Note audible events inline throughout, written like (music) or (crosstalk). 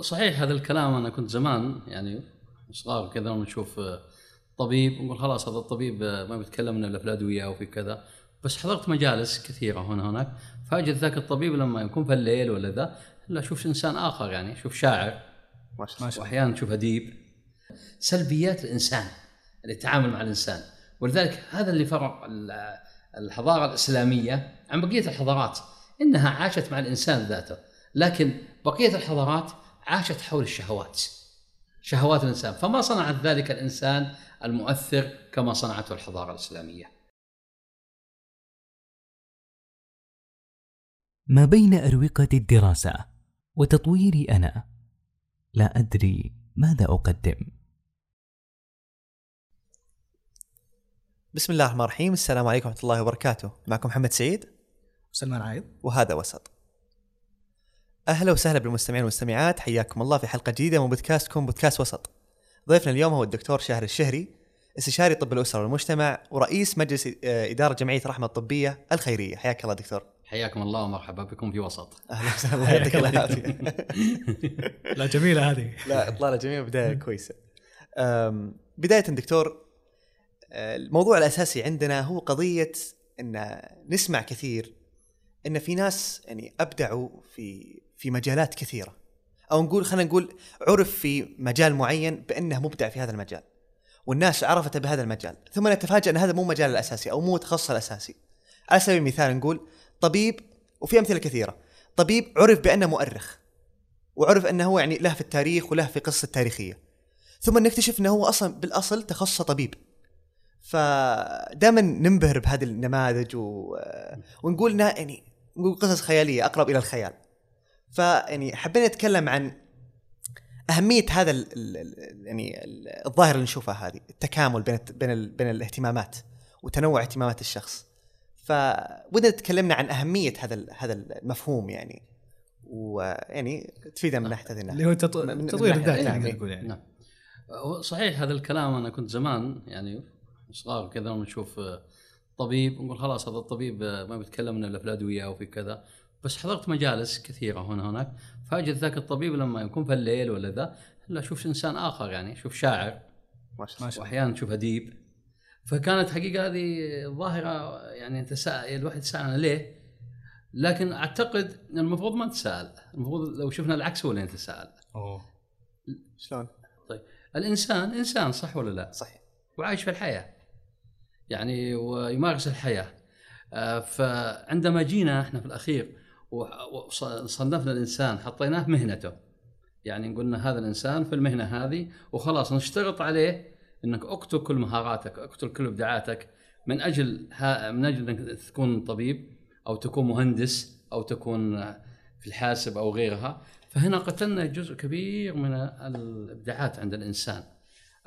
صحيح هذا الكلام أنا كنت زمان يعني صغار كذا ونشوف طبيب ونقول خلاص هذا الطبيب ما بيتكلم إلا في الادويه أو في كذا. بس حضرت مجالس كثيرة هنا هناك. فاجد ذاك الطبيب لما يكون في الليل ولا ذا لا أشوف إنسان آخر يعني أشوف شاعر ما شاء الله. وأحيانا تشوف اديب سلبيات الإنسان اللي يتعامل مع الإنسان. ولذلك هذا اللي فرق الحضارة الإسلامية عن بقية الحضارات إنها عاشت مع الإنسان ذاته. لكن بقية الحضارات عاشت حول الشهوات شهوات الإنسان. فما صنعت ذلك الإنسان المؤثر كما صنعته الحضارة الإسلامية. ما بين أروقة الدراسة وتطويري أنا لا أدري ماذا أقدم. بسم الله الرحمن الرحيم. السلام عليكم ورحمة الله وبركاته. معكم محمد سعيد وسلمان عايض. وهذا وسط. أهلا وسهلا بالمستمعين والمستمعات حياكم الله في حلقة جديدة من بودكاستكم بودكاست وسط. ضيفنا اليوم هو الدكتور شاهر الشهري استشاري طب الاسره والمجتمع ورئيس مجلس إدارة جمعية رحمه الطبية الخيرية. حياك الله دكتور. حياكم الله ومرحبا بكم في وسط. أهلا وسهلا الله يعطيك العافية. (laughs) لا جميلة هذه. لا إطلالة جميلة بداية كويسة. بداية دكتور الموضوع الأساسي عندنا هو قضية إن نسمع كثير إن في ناس يعني أبدعوا في في مجالات كثيرة. أو نقول خلينا نقول عرف في مجال معين بأنه مبدع في هذا المجال. والناس عرفته بهذا المجال. ثم نتفاجأ أن هذا مو مجال الأساسي أو مو تخصصه الأساسي. على سبيل المثال نقول طبيب وفي أمثلة كثيرة. طبيب عرف بأنه مؤرخ وعرف أنه هو يعني له في التاريخ وله في قصة تاريخية. ثم نكتشف أنه هو أصلا بالأصل تخصصه طبيب. فدائما ننبهر بهذه النماذج و... ونقول إنها يعني نقول قصص خيالية أقرب إلى الخيال. فيعني حبينا نتكلم عن أهمية هذا ال ال يعني الظاهره اللي نشوفها هذه التكامل بين بين بين الاهتمامات وتنوع اهتمامات الشخص. فودنا تكلمنا عن أهمية هذا هذا المفهوم يعني. ويعني تفيدنا من ناحية هذه اللي هو تطوير الذات يعني. نقول يعني. نعم. صحيح هذا الكلام أنا كنت زمان يعني صغار كذا ونشوف طبيب نقول خلاص هذا الطبيب ما بيتكلم إلا في الادويه أو في كذا. بس حضرت مجالس كثيرة هنا هناك فاجد ذاك الطبيب لما يكون في الليل ولا ذا لا أشوف إنسان آخر يعني أشوف شاعر ما شاء الله وأحيانا تشوف أديب فكانت حقيقة هذه ظاهره يعني تساءل الواحد يتساءل ليه؟ لكن أعتقد إن المفروض ما نتساءل، المفروض لو شفنا العكس هو اللي نتساءل. أوه شلون؟ طيب الإنسان إنسان صح ولا لا؟ صحيح وعايش في الحياة. يعني ويمارس الحياة. آه، فعندما جينا إحنا في الأخير وصنفنا الإنسان حطيناه مهنته. يعني قلنا هذا الإنسان في المهنة هذه وخلاص نشترط عليه إنك اقتل كل مهاراتك اقتل كل ابداعاتك. من أجل من أجل إنك تكون طبيب أو تكون مهندس أو تكون في الحاسب أو غيرها فهنا قتلنا جزء كبير من الابداعات عند الإنسان.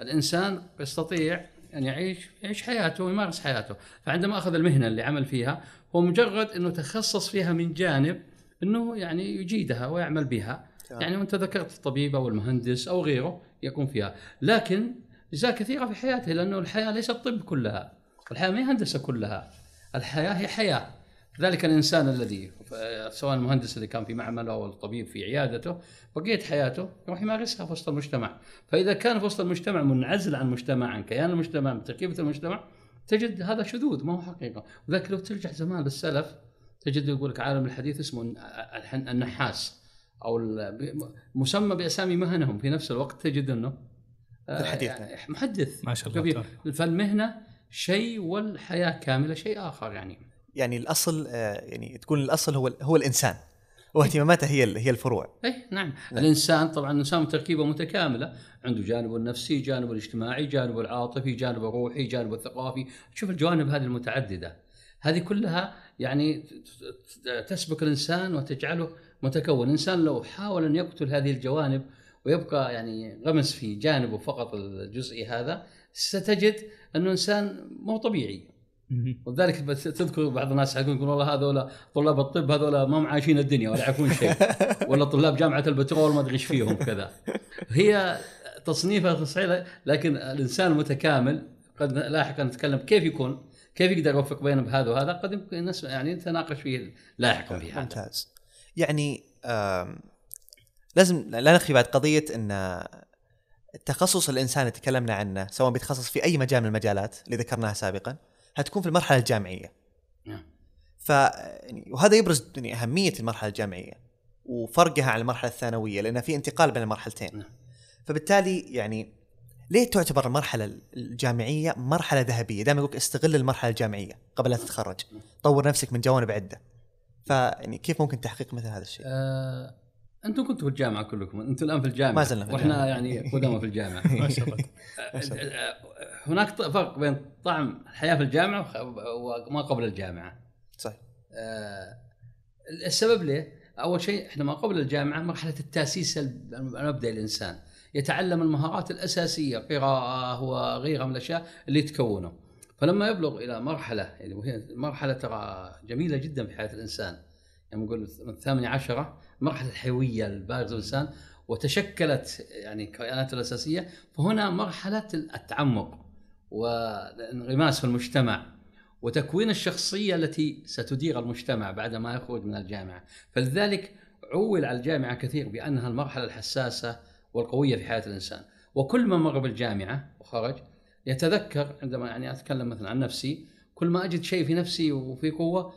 الإنسان يستطيع أن يعيش يعيش حياته ويمارس حياته. فعندما أخذ المهنة اللي عمل فيها هو مجرد إنه تخصص فيها من جانب إنه يعني يجيدها ويعمل بها. يعني وانت ذكرت الطبيب أو المهندس أو غيره يكون فيها. لكن إجزاء كثيرة في حياته لأنه الحياة ليست طب كلها. الحياة ما هي هندسة كلها. الحياة هي حياة. ذلك الإنسان الذي سواء المهندس اللي كان في معمله أو الطبيب في عيادته بقية حياته يروح يمارسها في وسط المجتمع. فإذا كان في وسط المجتمع منعزل عن المجتمع عن كيان المجتمع من تركيبه المجتمع تجد هذا شذوذ ما هو حقيقة. وذلك لو ترجع زمان للسلف تجد يقول لك عالم الحديث اسمه النحاس أو مسمى بأسامي مهنهم في نفس الوقت تجد إنه آه، الحديث محدث ما شاء الله فالمهنة شيء والحياة كاملة شيء آخر يعني. يعني الأصل آه، يعني تكون الأصل هو هو الإنسان. واهتماماته هي هي الفروع. اي نعم. الإنسان طبعا الإنسان تركيبه متكاملة. عنده جانبه النفسي جانبه الاجتماعي جانبه العاطفي جانبه الروحي جانبه الثقافي. شوف الجوانب هذه المتعددة. هذه كلها يعني تسبق الإنسان وتجعله متكون. الإنسان لو حاول أن يقتل هذه الجوانب ويبقى يعني غمس في جانبه فقط الجزئي هذا ستجد أنه إنسان مو طبيعي. ولذلك تذكر بعض الناس يقولون والله هذول طلاب الطب هذول ما هم عايشين الدنيا ولا يعرفون شيء. (laughs) ولا طلاب جامعة البترول ما أدري إيش فيهم كذا هي تصنيفها تصحيح لكن الإنسان المتكامل قد لاحقا نتكلم كيف يكون كيف يقدر يوفق بين بهذا وهذا قد يمكن الناس يعني نتناقش فيه لاحقا في هذا ممتاز. يعني لازم لا نخفي بعد قضية إن التخصص الإنسان اللي تكلمنا عنه سواء بيتخصص في أي مجال من المجالات اللي ذكرناها سابقا هتكون في المرحلة الجامعية. نعم. ف يعني وهذا يبرز يعني أهمية المرحلة الجامعية وفرقها عن المرحلة الثانوية لأن في انتقال بين المرحلتين. نعم. فبالتالي يعني ليه تعتبر المرحلة الجامعية مرحلة ذهبية؟ دائما يقول استغل المرحلة الجامعية قبل لا تتخرج. طور نفسك من جوانب عدة. فيعني كيف ممكن تحقيق مثل هذا الشيء؟ آه أنتم كنتوا في الجامعة كلكم أنتم الآن في الجامعة. ما زلنا في وإحنا الجامعة. يعني قدامى في الجامعة. (laughs) ما شاء الله. آه، هناك فرق بين طعم الحياة في الجامعة وما قبل الجامعة. صحيح. آه، السبب ليه؟ أول شيء إحنا ما قبل الجامعة مرحلة التأسيس المبدئي الانسان يتعلم المهارات الأساسية قراءة وغيرها من الأشياء اللي تكونه فلما يبلغ إلى مرحلة يعني وهي مرحلة ترى جميلة جدا في حياة الإنسان. يعني نقول من الثامنة عشرة مرحلة الحيوية البارزة الإنسان وتشكلت يعني كياناته الأساسية. فهنا مرحلة التعمق. والانغماس في المجتمع وتكوين الشخصية التي ستدير المجتمع بعد ما يخرج من الجامعة. فلذلك عول على الجامعة كثير بأنها المرحلة الحساسة والقوية في حياة الإنسان. وكل ما مر بالجامعة وخرج يتذكر عندما يعني أتكلم مثلا عن نفسي كل ما أجد شيء في نفسي وفي قوة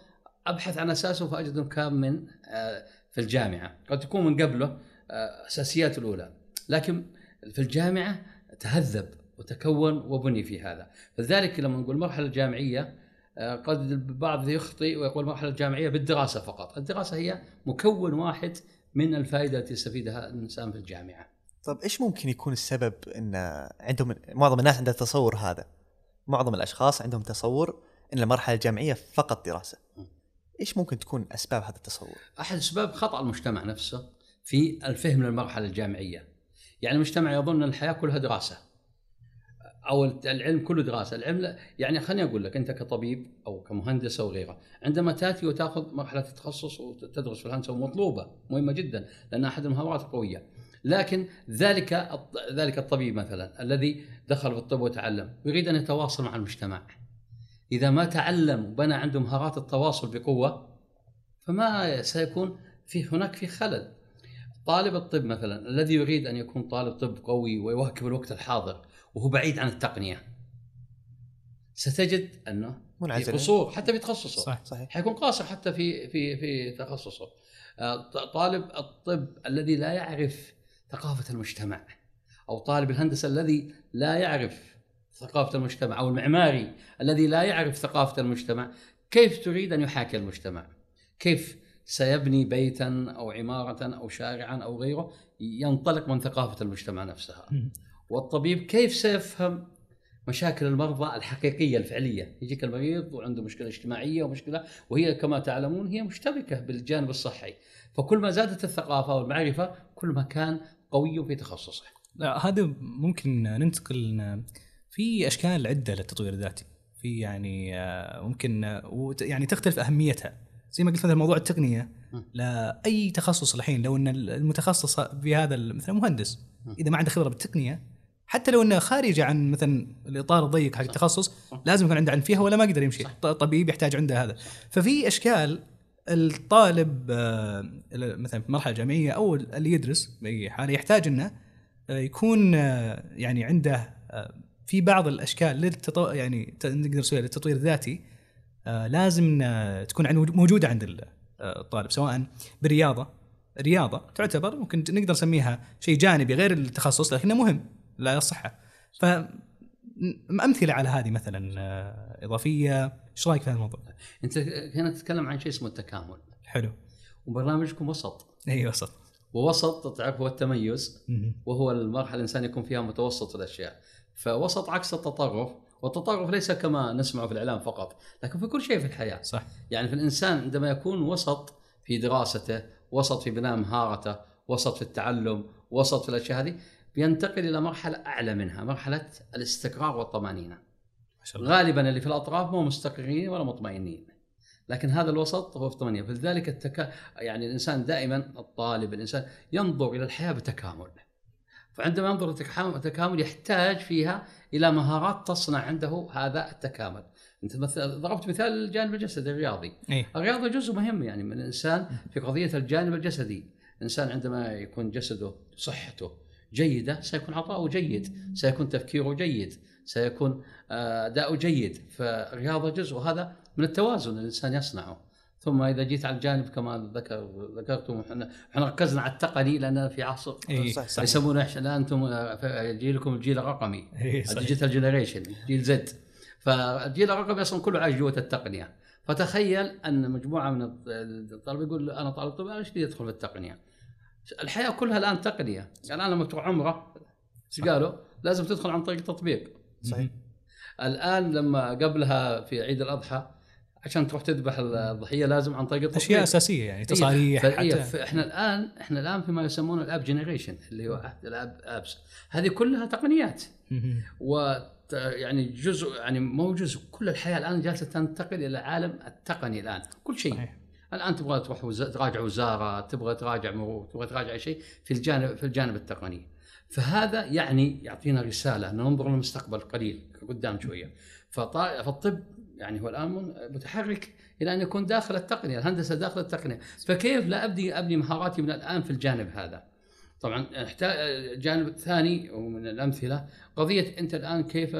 أبحث عن أساسه فأجده كان من آه، في الجامعة. قد تكون من قبله آه، أساسيات الأولى. لكن في الجامعة تهذب. وتكون وبني في هذا. فلذلك لما نقول المرحلة الجامعية آه، قد البعض يخطئ ويقول المرحلة الجامعية بالدراسة فقط. الدراسة هي مكون واحد من الفائدة التي يستفيدها الإنسان في الجامعة. طيب إيش ممكن يكون السبب إن عندهم معظم الناس عندها تصور هذا؟ معظم الأشخاص عندهم تصور إن المرحلة الجامعية فقط دراسة. إيش ممكن تكون أسباب هذا التصور؟ أحد أسباب خطأ المجتمع نفسه في الفهم للمرحلة الجامعية. يعني المجتمع يظن أن الحياة كلها دراسة. أو العلم كله دراسة. العلم يعني خليني أقول لك أنت كطبيب أو كمهندس أو غيره عندما تأتي وتأخذ مرحلة التخصص وتدرس في الهندسة مطلوبة مهمة جدا لأنها أحد المهارات القوية لكن ذلك ذلك الطبيب مثلا الذي دخل في الطب وتعلم يريد أن يتواصل مع المجتمع. إذا ما تعلم وبنى عنده مهارات التواصل بقوة فما سيكون في هناك في خلل. طالب الطب مثلا الذي يريد أن يكون طالب طب قوي ويواكب الوقت الحاضر وهو بعيد عن التقنية. ستجد أنه في منعزل. قصور حتى في تخصصه. صح صحيح. حيكون قاصر حتى في في في تخصصه. آه، طالب الطب الذي لا يعرف ثقافة المجتمع أو طالب الهندسة الذي لا يعرف ثقافة المجتمع أو المعماري الذي لا يعرف ثقافة المجتمع كيف تريد أن يحاكي المجتمع؟ كيف سيبني بيتا أو عمارة أو شارعا أو غيره ينطلق من ثقافة المجتمع نفسها. والطبيب كيف سيفهم مشاكل المرضى الحقيقية الفعلية؟ يجيك المريض وعنده مشكلة اجتماعية ومشكلة وهي كما تعلمون هي مشتركة بالجانب الصحي. فكل ما زادت الثقافة والمعرفة كل ما كان قوي في تخصصه. لا هذا ممكن ننتقل في أشكال عده للتطوير الذاتي. في يعني آه، ممكن آه، يعني تختلف أهميتها. زي ما قلت مثلا موضوع التقنية. لأي تخصص الحين لو إن المتخصص في هذا مثلا مهندس. إذا ما عنده خبرة بالتقنية حتى لو انه خارج عن مثلا الإطار الضيق حق التخصص لازم يكون عنده علم فيها ولا ما يقدر يمشي. طبيب يحتاج عنده هذا. ففي أشكال الطالب آه، مثلا في مرحلة جامعية أو اللي يدرس بأي حالة يحتاج إنه آه، يكون آه، يعني عنده في بعض الأشكال للتطو... يعني نقدر نسويها للتطوير الذاتي لازم تكون موجودة عند ال- الطالب سواء بالرياضة. الرياضة تعتبر ممكن نقدر نسميها شيء جانبي غير التخصص لكنه مهم. للصحه ف م- امثله على هذه مثلا آه، إضافية. إيش رأيك في هذا الموضوع؟ أنت هنا تتكلم عن شيء اسمه التكامل. حلو. وبرنامجكم وسط. اي وسط. ووسط تعرف هو التميز. وهو المرحلة الإنسان يكون فيها متوسط الأشياء. فوسط عكس التطرف والتطرف ليس كما نسمعه في الإعلام فقط لكن في كل شيء في الحياة. صح. يعني في الإنسان عندما يكون وسط في دراسته وسط في بناء مهارته وسط في التعلم وسط في الأشياء هذه بينتقل إلى مرحلة أعلى منها مرحلة الاستقرار والطمأنينة. غالبا اللي في الأطراف مو مستقرين ولا مطمئنين لكن هذا الوسط هو في طمانينه فلذلك التكا... يعني الإنسان دائما الطالب الإنسان ينظر إلى الحياة بتكامل. فعندما ينظر التكامل يحتاج فيها إلى مهارات تصنع عنده هذا التكامل. أنت مثل ضربت مثال الجانب الجسدي الرياضي. اي الرياضة جزء مهم يعني من الإنسان في قضية الجانب الجسدي. الإنسان عندما يكون جسده صحته جيدة سيكون عطاؤه جيد سيكون تفكيره جيد سيكون آه، أداؤه جيد فالرياضه جزء وهذا من التوازن الإنسان يصنعه ثم إذا جيت على الجانب كما ذكر ذكرتم إحنا إحنا ركزنا على التقني لأن في عصر إيه. صح يسمونه؟ الآن أنتم آه، جيلكم الجيل الرقمي إيه،. ال digital generation جيل زد فالجيل الرقمي أصلا كله عايش جوة التقنية فتخيل أن مجموعة من الطلبة يقول أنا طالب طب إيش بدي أدخل في التقنية؟ الحياة كلها الآن تقنية. يعني الان لما تروح عمرة إيش قالوا؟ لازم تدخل عن طريق تطبيق صحيح. الآن لما قبلها في عيد الأضحى عشان تروح تذبح الضحية لازم عن طريق التطبيق. أشياء أساسية يعني تصاريح إيه، حتى. فاحنا الآن إحنا الآن فيما يسمونه الآب جنريشن اللي هو عهد الاب آبس. هذه كلها تقنيات. و يعني جزء يعني مو جزء كل الحياة الآن جالسة تنتقل إلى عالم التقني الآن كل شيء. صحيح. الآن تبغى تروح وز... تراجع وزارة تبغى تراجع مرور تبغى تراجع شيء في الجانب في الجانب التقني. فهذا يعني يعطينا رسالة أن ننظر للمستقبل قليل قدام شوية. فطا... فالطب يعني هو الآن متحرك إلى أن يكون داخل التقنية الهندسة داخل التقنية. فكيف لا ابني أبني مهاراتي من الآن في الجانب هذا؟ طبعا احتاج جانب ثاني ومن الأمثلة قضية أنت الآن كيف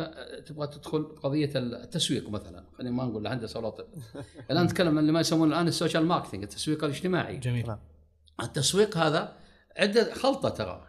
تبغى تدخل قضية التسويق مثلا؟ خلينا ما نقول الهندسه ولا طب الآن نتكلم عن اللي ما يسمونه الآن ال social marketing التسويق الاجتماعي. جميل. التسويق هذا عدة خلطة ترى.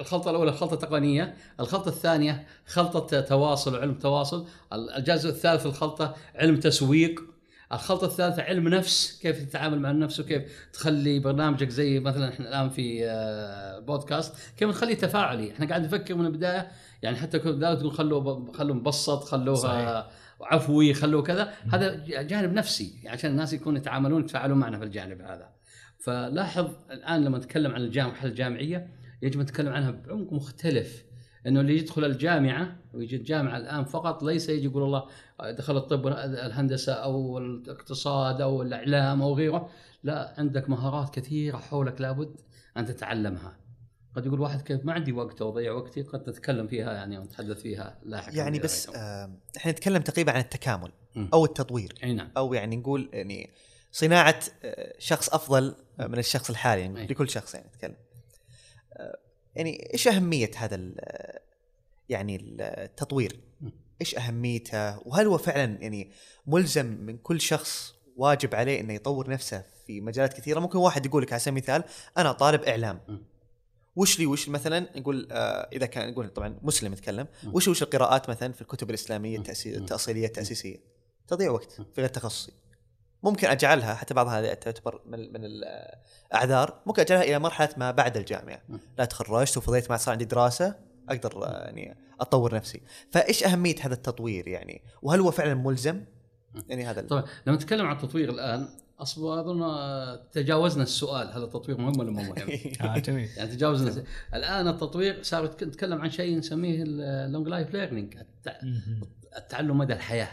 الخلطة الأولى خلطة تقنية الخلطة الثانية خلطة تواصل وعلم تواصل الجزء الثالث في الخلطة علم تسويق. الخلطة الثالثة علم نفس كيف تتعامل مع النفس وكيف تخلي برنامجك زي مثلا إحنا الآن في آه، بودكاست كيف نخليه تفاعلي؟ إحنا قاعد نفكر من البداية يعني حتى كنت بداية تقول خلوه خلوه مبسط خلوه صحيح. آه، عفوي خلوه كذا هذا جانب نفسي يعني عشان الناس يكونوا يتعاملون يتفاعلون معنا في الجانب هذا. فلاحظ الآن لما نتكلم عن الجامعة الجامعية يجب أن نتكلم عنها بعمق مختلف. إنه اللي يدخل الجامعة ويجي الجامعة الآن فقط ليس يجي يقول والله دخل الطب الهندسة أو الاقتصاد أو الإعلام أو غيره لا عندك مهارات كثيرة حولك لابد أن تتعلمها قد يقول واحد كيف ما عندي وقت أو اضيع وقتي قد نتكلم فيها يعني ونتحدث فيها لاحقا يعني بس. آه إحنا نتكلم تقريبا عن التكامل مم. أو التطوير نعم أو يعني نقول يعني صناعة آه، شخص أفضل آه، من الشخص الحالي يعني أي. لكل شخص يعني نتكلم آه، يعني إيش أهمية هذا ال- يعني التطوير. إيش أهميته وهل هو فعلا يعني ملزم من كل شخص واجب عليه إنه يطور نفسه في مجالات كثيرة ممكن واحد يقول لك على سبيل المثال أنا طالب إعلام. وش لي وش مثلا نقول آه إذا كان نقول طبعا مسلم يتكلم. وش وش القراءات مثلا في الكتب الإسلامية. التأسي-. التأصيلية التأسيسية تضيع وقت في غير تخصصي ممكن أجعلها حتى بعضها تعتبر من من الأعذار ممكن أجعلها إلى مرحلة ما بعد الجامعة. لا تخرجت وفضيت ما صار عندي دراسة أقدر آه، يعني أطور نفسي. فإيش أهمية هذا التطوير يعني؟ وهل هو فعلا ملزم؟ يعني هذا طبعا لما نتكلم عن التطوير الآن أصلا أظن آه، تجاوزنا السؤال هل التطوير مهم ولا مو مهم؟ (laughs) آه جميل. يعني تجاوزنا الآن التطوير صار نتكلم عن شيء نسميه ال long life learning. التعلم مدى الحياة.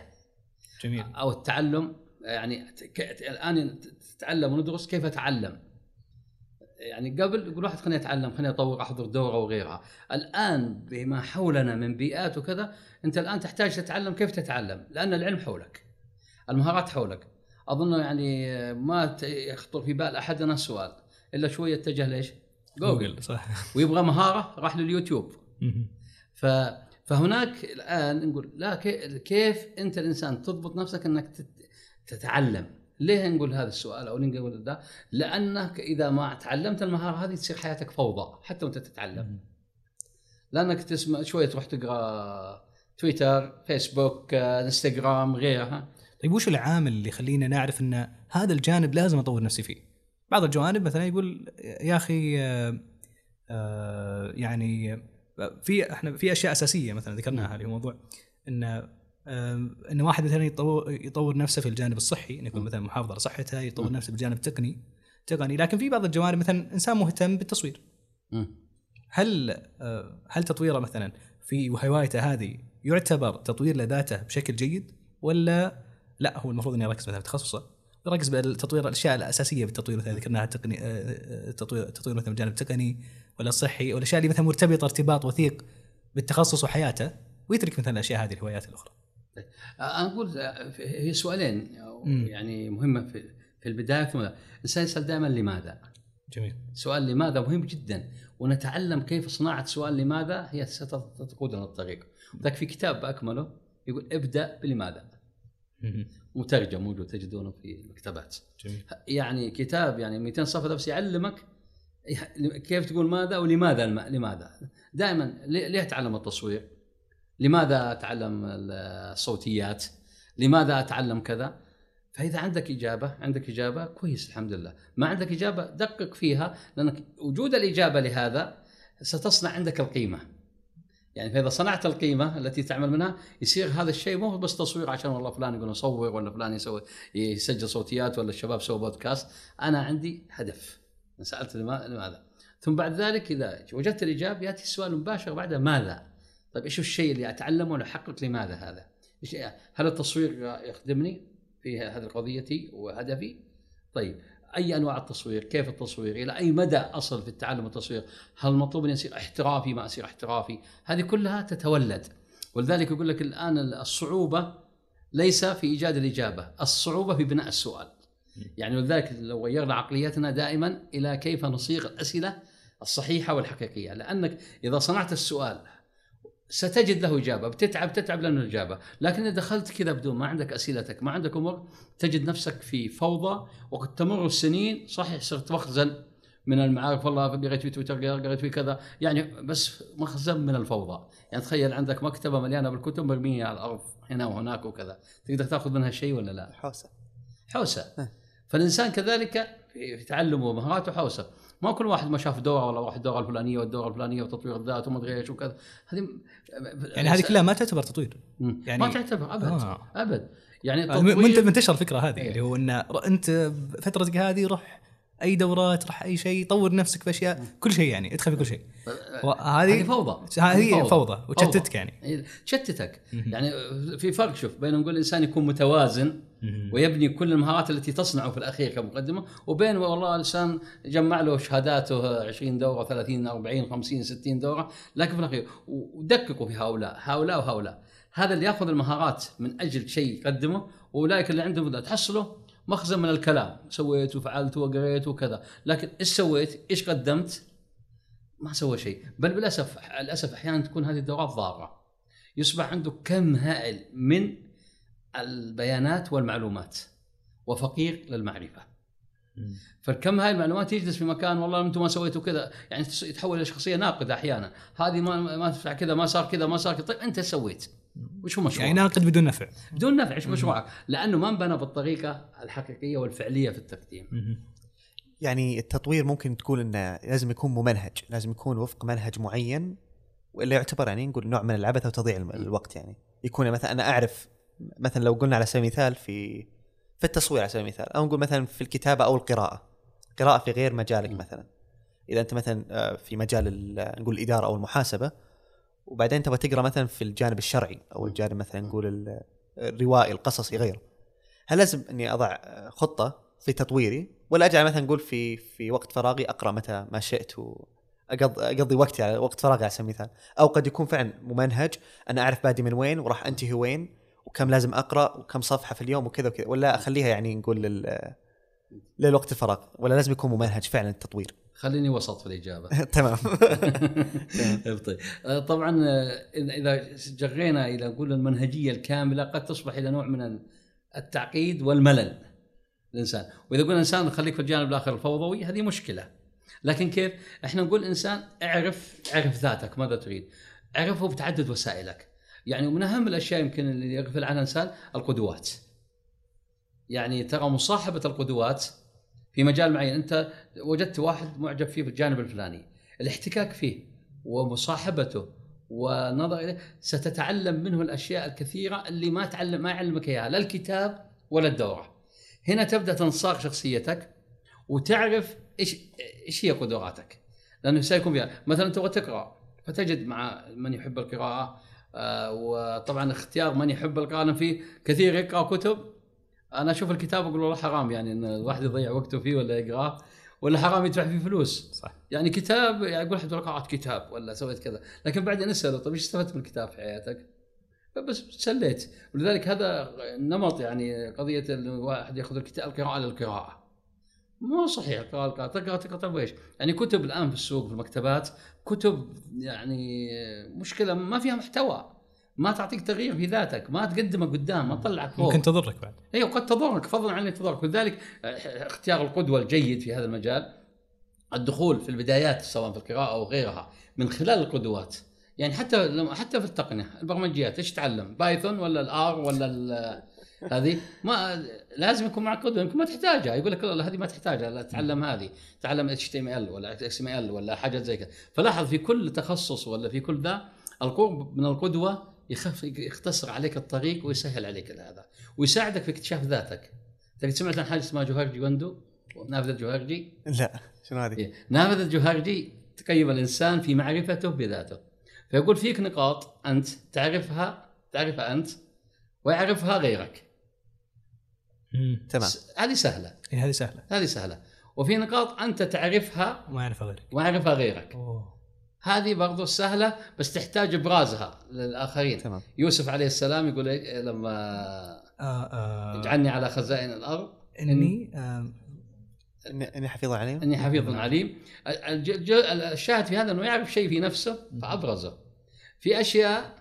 جميل. أو التعلم يعني الآن تتعلم وندرس كيف أتعلم. يعني قبل يقول واحد خليني أتعلم خليني أطور أحضر دورة وغيرها. الآن بما حولنا من بيئات وكذا أنت الآن تحتاج تتعلم كيف تتعلم لأن العلم حولك المهارات حولك. أظن يعني ما يخطر في بال أحدنا السؤال إلا شوية اتجه ليش؟ جوجل. صح. ويبغى مهارة راح لليوتيوب. ف فهناك الآن نقول لا كي- كيف أنت الإنسان تضبط نفسك إنك تت- تتعلم. ليه نقول هذا السؤال أو نقول ده؟ لأنك إذا ما تعلمت المهارة هذه تصير حياتك فوضى حتى وأنت تتعلم. لأنك تسمع شوية تروح تقرأ تويتر فيسبوك آه، إنستغرام غيرها. طيب وش العامل اللي يخلينا نعرف إن هذا الجانب لازم أطور نفسي فيه؟ بعض الجوانب مثلا يقول يا أخي آه، آه، يعني في إحنا في أشياء أساسية مثلا ذكرناها اللي هو موضوع إن إن واحد مثلا يطور, يطور نفسه في الجانب الصحي انه يكون مثلا محافظ على صحته يطور نفسه بالجانب التقني تقني. لكن في بعض الجوانب مثلا إنسان مهتم بالتصوير. هل آه، هل تطويره مثلا في هوايته هذه يعتبر تطوير لذاته بشكل جيد؟ ولا لا هو المفروض إنه يركز مثلا في تخصصه؟ يركز بالتطوير الأشياء الأساسية بالتطوير مثلا ذكرناها التقني آه، آه، التطوير التطوير مثلا بالجانب التقني ولا الصحي والاشياء اللي مثلا مرتبطة ارتباط وثيق بالتخصص وحياته ويترك مثلا الأشياء هذه الهوايات الأخرى. أنا أقول آه، هي سؤالين. يعني مهمة في في البداية ثم الانسان يسال دائما لماذا؟ جميل سؤال لماذا مهم جدا ونتعلم كيف صناعة سؤال لماذا هي ستقودنا الطريق ذاك في كتاب بأكمله يقول ابدأ بلماذا. مترجم موجود تجدونه في المكتبات جميل يعني كتاب يعني 200 صفحة بس يعلمك كيف تقول ماذا ولماذا. لماذا دائما ليه اتعلم التصوير لماذا أتعلم الصوتيات؟ لماذا أتعلم كذا؟ فإذا عندك إجابة عندك إجابة كويس الحمد لله. ما عندك إجابة دقق فيها لأنك وجود الإجابة لهذا ستصنع عندك القيمة. يعني فإذا صنعت القيمة التي تعمل منها يصير هذا الشيء مو بس تصوير عشان والله فلان يقول نصور ولا فلان يسوي يسجل صوتيات ولا الشباب سووا بودكاست. أنا عندي هدف. سألت لما- لماذا؟ ثم بعد ذلك إذا وجدت الإجابة يأتي السؤال المباشر بعدها ماذا؟ طيب إيش الشيء اللي أتعلمه لأحقق لماذا هذا هل التصوير يخدمني في هذه قضيتي وهدفي طيب أي أنواع التصوير؟ كيف التصوير؟ إلى أي مدى أصل في التعلم التصوير؟ هل مطلوب اني اصير احترافي ما أصير احترافي؟ هذه كلها تتولد ولذلك يقول لك الآن الصعوبة ليس في إيجاد الإجابة، الصعوبة في بناء السؤال. يعني ولذلك لو غيرنا عقليتنا دائما إلى كيف نصيغ الأسئلة الصحيحة والحقيقية، لأنك إذا صنعت السؤال ستجد له إجابة، بتتعب تتعب لأنه إجابة، لكن إذا دخلت كذا بدون ما عندك أسئلتك، ما عندك أمور تجد نفسك في فوضى وقد تمر السنين صحيح صرت مخزن من المعارف والله قريت في تويتر قريت في كذا يعني بس مخزن من الفوضى. يعني تخيل عندك مكتبة مليانة بالكتب مرمية على الأرض هنا وهناك وكذا. تقدر تأخذ منها شيء ولا لا؟ حوسة. حوسة. فالإنسان كذلك في في تعلمه ومهاراته حوسة. ما كل واحد ما شاف دوره ولا واحد الدوره الفلانية والدورة الفلانية وتطوير الذات وما أدري إيش وكذا هذه يعني هذه كلها ما تعتبر تطوير. يعني- ما تعتبر أبد آه. أبد يعني التطوير منتشر الفكرة هذه إيه. اللي هو إن ر- أنت فترتك هذه روح أي دورات روح أي شيء طور نفسك في أشياء كل شيء يعني ادخل في كل شيء. هذه وهذه فوضى. هذه فوضى. وتشتتك يعني. إيه، تشتتك. يعني في فرق شوف بين نقول الإنسان يكون متوازن ويبني كل المهارات التي تصنعه في الأخير كمقدمة وبين والله الإنسان جمع له شهاداته 20 دورة 30 40 50 60 دورة لكن في الأخير ودققوا في هؤلاء هؤلاء وهؤلاء. هذا اللي يأخذ المهارات من أجل شيء يقدمه وأولئك اللي عندهم ده تحصله مخزن من الكلام. سويت وفعلت وقريت وكذا. لكن إيش سويت؟ إيش قدمت؟ ما سوى شيء. بل بالأسف للأسف أحيانا تكون هذه الدورات ضارة. يصبح عنده كم هائل من البيانات والمعلومات. وفقير للمعرفة. فالكم هالمعلومات يجلس في مكان والله أنتم ما سويتوا كذا. يعني يتحول إلى شخصية ناقدة أحيانا. هذه ما ما كذا ما صار كذا ما صار كذا. طيب أنت سويت؟ وش هو مشروعك؟ يعني ناقد بدون نفع. بدون نفع إيش مشروعك؟ لأنه ما انبنى بالطريقة الحقيقية والفعلية في التقديم. يعني التطوير ممكن تقول إنه لازم يكون ممنهج لازم يكون وفق منهج معين وإلا يعتبر يعني نقول نوع من العبث أو تضييع الوقت يعني. يكون مثلا أنا أعرف مثلا لو قلنا على سبيل المثال في في التصوير على سبيل المثال أو نقول مثلا في الكتابة أو القراءة. قراءة في غير مجالك مثلا. إذا أنت مثلا آه، في مجال ال- نقول الإدارة أو المحاسبة وبعدين تبغى تقرأ مثلا في الجانب الشرعي أو الجانب مثلا نقول ال- الروائي القصصي غيره. هل لازم إني أضع خطة في تطويري؟ ولا أجعل مثلا نقول في في وقت فراغي أقرأ متى ما شئت أقضي وقتي على وقت فراغي على سبيل المثال. أو قد يكون فعلا ممنهج أنا أعرف بادي من وين وراح أنتهي وين وكم لازم أقرأ وكم صفحة في اليوم وكذا وكذا. ولا أخليها يعني نقول لل للوقت الفراغ ولا لازم يكون ممنهج فعلا التطوير. خليني وسط في الإجابة. (laughs) (laughs) تمام. طيب. آه، طبعا آه، إذا جرينا إلى نقول المنهجية الكاملة قد تصبح إلى نوع من التعقيد والملل الانسان وإذا قلنا إنسان خليك في الجانب الآخر الفوضوي هذه مشكلة. لكن كيف؟ إحنا نقول إنسان اعرف اعرف ذاتك ماذا تريد؟ اعرفه بتعدد وسائلك. يعني من أهم الأشياء يمكن اللي يغفل عنها الإنسان القدوات. يعني ترى مصاحبة القدوات في مجال معين. أنت وجدت واحد معجب فيه في الجانب الفلاني. الاحتكاك فيه ومصاحبته والنظر إليه. ستتعلم منه الأشياء الكثيرة اللي ما تعلم ما يعلمك إياها. لا الكتاب ولا الدورة. هنا تبدأ تنصاغ شخصيتك وتعرف إيش إيش هي قدراتك. لأنه سيكون فيها. مثلا تبغى تقرأ فتجد مع من يحب القراءة آه وطبعا اختيار من يحب القراءة. في كثير يقرأ كتب أنا أشوف الكتاب أقول والله حرام يعني إن الواحد يضيع وقته فيه ولا يقرأه ولا حرام يدفع فيه فلوس. صح. يعني كتاب يعني يقول احد قرات كتاب ولا سويت كذا لكن بعدين اساله طيب إيش استفدت من الكتاب في حياتك؟ بس سليت. ولذلك هذا نمط يعني قضية الواحد يأخذ الكتاب القراءة للقراءه مو صحيح القراءه القراءة تقرأ تقرأ طيب إيش؟ يعني كتب الآن في السوق في المكتبات كتب يعني مشكلة ما فيها محتوى. ما تعطيك تغيير في ذاتك ما تقدمك قدام ما تطلعك فوق. ممكن تضرك بعد. أيوه قد تضرك فضلا عن تضرك. ولذلك آه، اختيار القدوة الجيد في هذا المجال الدخول في البدايات سواء في القراءة أو غيرها من خلال القدوات. يعني حتى لما- حتى في التقنية البرمجيات إيش تتعلم؟ بايثون ولا ال R ولا (laughs) هذه؟ ما لازم يكون معك قدوة يمكن ما تحتاجها. يقول لك لا هذه ما تحتاجها لا تعلم هذه تعلم اتش تي إم إل ولا إكس إم إل ولا حاجات زي كذا. فلاحظ في كل تخصص ولا في كل ذا القرب من القدوة يخف يختصر عليك الطريق ويسهل عليك هذا ويساعدك في اكتشاف ذاتك. قد سمعت عن حاجة اسمها جوهري window نافذة جوهرجي؟ لا شنو هذه؟ إيه. نافذة جوهرجي تقيم الإنسان في معرفته بذاته. فيقول فيك نقاط أنت تعرفها تعرفها أنت ويعرفها غيرك. تمام. هذه سهلة. إيه هذه سهلة. هذه سهلة. وفي نقاط أنت تعرفها ما يعرفها غيرك. ويعرفها غيرك. أوه. هذه برضو سهلة بس تحتاج إبرازها للآخرين. تمام. يوسف عليه السلام يقول إيه لما آه آه. اجعلني على خزائن الأرض. إني آه إني- إني حفيظ عليهم إني حفيظ عليم. الشاهد في هذا إنه يعرف شيء في نفسه فأبرزه. في أشياء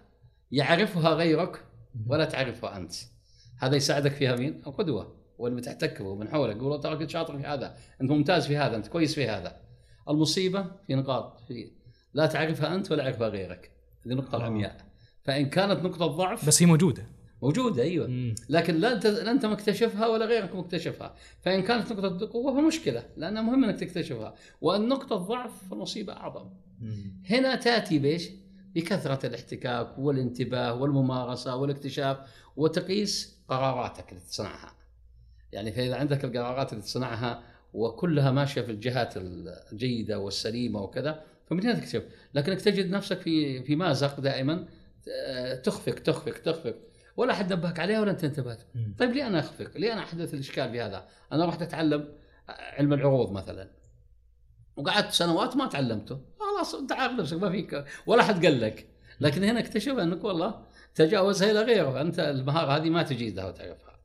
يعرفها غيرك ولا تعرفها أنت. هذا يساعدك فيها مين؟ القدوة. واللي تحتك به من حولك يقول ترى كنت شاطر في هذا. أنت ممتاز في هذا أنت كويس في هذا. المصيبة في نقاط في لا تعرفها أنت ولا يعرفها غيرك هذه النقطه آه. العمياء فإن كانت نقطة ضعف بس هي موجودة موجودة أيوه مم. لكن لا انت لا أنت مكتشفها ولا غيرك مكتشفها فإن كانت نقطة قوه فمشكله لانها مهم إنك تكتشفها وإن نقطة ضعف فالمصيبة أعظم مم. هنا تأتي بإيش؟ بكثرة الاحتكاك والانتباه والممارسة والاكتشاف وتقيس قراراتك اللي تصنعها. يعني فإذا عندك القرارات اللي تصنعها وكلها ماشية في الجهات الجيدة والسليمة وكذا فمن هنا تكتشف، لكنك تجد نفسك في في مازق دائما. آه، تخفق تخفق تخفق. ولا حد نبهك عليها ولا أنت انتبهت. طيب ليه أنا أخفق؟ ليه أنا أحدث الإشكال في هذا؟ أنا رحت أتعلم علم العروض مثلا. وقعدت سنوات ما تعلمته. خلاص أنت عارف نفسك ما فيك. ولا حد قال لك. لكن هنا اكتشف أنك والله تجاوزها إلى غيره أنت المهارة هذه ما تجيدها وتعرفها.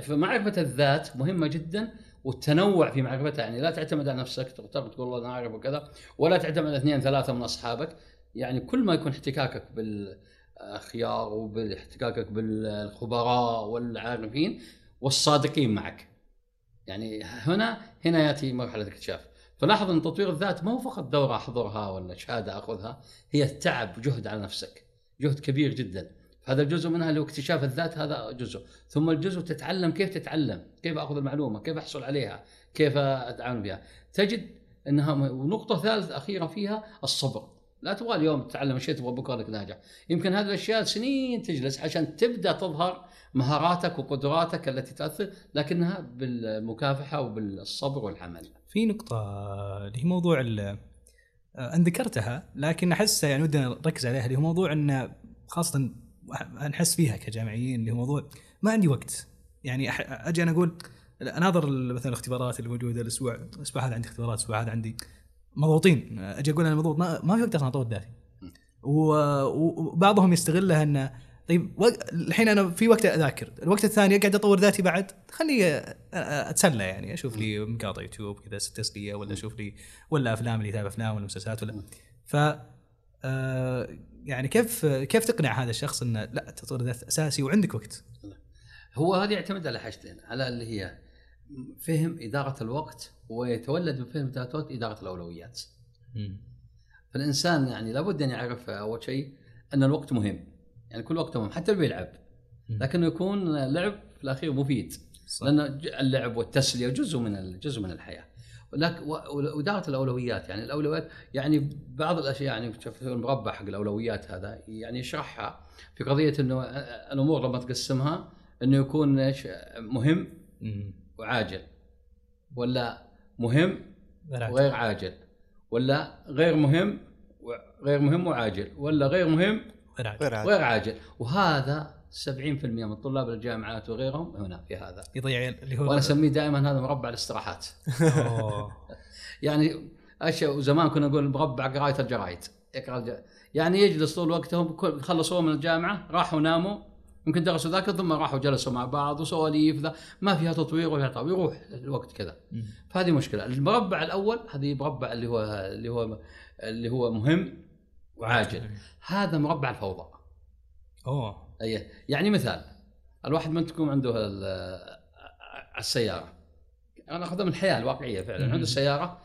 فمعرفة الذات مهمة جدا. والتنوع في معرفتها يعني لا تعتمد على نفسك تغتر تقول والله أنا أعرف وكذا ولا تعتمد على اثنين ثلاثة من أصحابك. يعني كل ما يكون احتكاكك بالأخيار وباحتكاكك بالخبراء والعارفين والصادقين معك. يعني هنا هنا يأتي مرحلة الاكتشاف فلاحظ إن تطوير الذات ما هو فقط دورة أحضرها ولا شهاده أخذها هي تعب جهد على نفسك جهد كبير جدا. هذا الجزء منها اللي هو اكتشاف الذات هذا جزء. ثم الجزء تتعلم كيف تتعلم كيف أخذ المعلومة كيف أحصل عليها كيف أتعامل بها. تجد إنها ونقطة ثالثة أخيرة فيها الصبر. لا تبغى اليوم تتعلم شيء تبغى بكرة انك ناجح. يمكن هذه الأشياء سنين تجلس عشان تبدأ تظهر مهاراتك وقدراتك التي تاثر لكنها بالمكافحة وبالصبر والعمل. في نقطة اللي هي موضوع أنا ذكرتها لكن أحس يعني ودنا نركز عليها اللي هو موضوع أن خاصة نحس فيها كجامعيين اللي هو موضوع ما عندي وقت. يعني أنا أقول أناظر ال- مثلا الاختبارات اللي موجودة الأسبوع الأسبوع هذا عندي اختبارات الأسبوع هذا عندي مضغوطين. أجي أقول أنا مضغوط ما, ما في وقت أصلا أطور ذاتي وبعضهم يستغلها أنه طيب الحين أنا في وقت أذاكر، الوقت الثاني أقعد أطور ذاتي بعد، خليني أتسلى يعني أشوف لي مقاطع يوتيوب كذا تسليه ولا أشوف لي ولا أفلام اللي يتابع أفلام ولا مسلسلات ولا. ف يعني كيف كيف تقنع هذا الشخص إنه لا تطوير الذات أساسي وعندك وقت؟ هو هذا يعتمد على حاجتين على اللي هي فهم إدارة الوقت ويتولد من فهم اداره الوقت إدارة الأولويات. فالإنسان يعني لابد أن يعرف أول شيء أن الوقت مهم يعني كل وقت مهم حتى اللي بيلعب لكنه يكون لعب في الأخير مفيد صح. لأن اللعب والتسلية جزء من جزء من الحياة ولكن و- وإدارة الأولويات. يعني الأولويات يعني بعض الأشياء يعني المربع حق الأولويات هذا يعني يشرحها في قضية إنه الأمور لما تقسمها إنه يكون إيش؟ مهم. وعاجل. ولا مهم غير وغير عاجل. ولا غير مهم غير مهم وعاجل. ولا غير مهم غير وغير عاجل. وهذا 70% من طلاب الجامعات وغيرهم هنا في هذا. يضيع اللي هو وأنا أسميه دائما هذا مربع الاستراحات. (laughs) يعني أشياء زمان كنا نقول مربع قراية الجرايد. يقرأ. يعني يجلس طول وقتهم خلصوا من الجامعة راحوا ناموا. يمكن درسوا ذاك ثم راحوا جلسوا مع بعض وسواليف ذا. ما فيها تطوير ولا تعب يروح الوقت كذا. فهذه مشكلة. المربع الأول هذه مربع اللي هو اللي هو اللي هو مهم وعاجل. هذا مربع الفوضى. أوه. أي يعني مثال الواحد منكم عنده ال- السيارة. أنا أخذها من الحياة الواقعية فعلا. عنده سيارة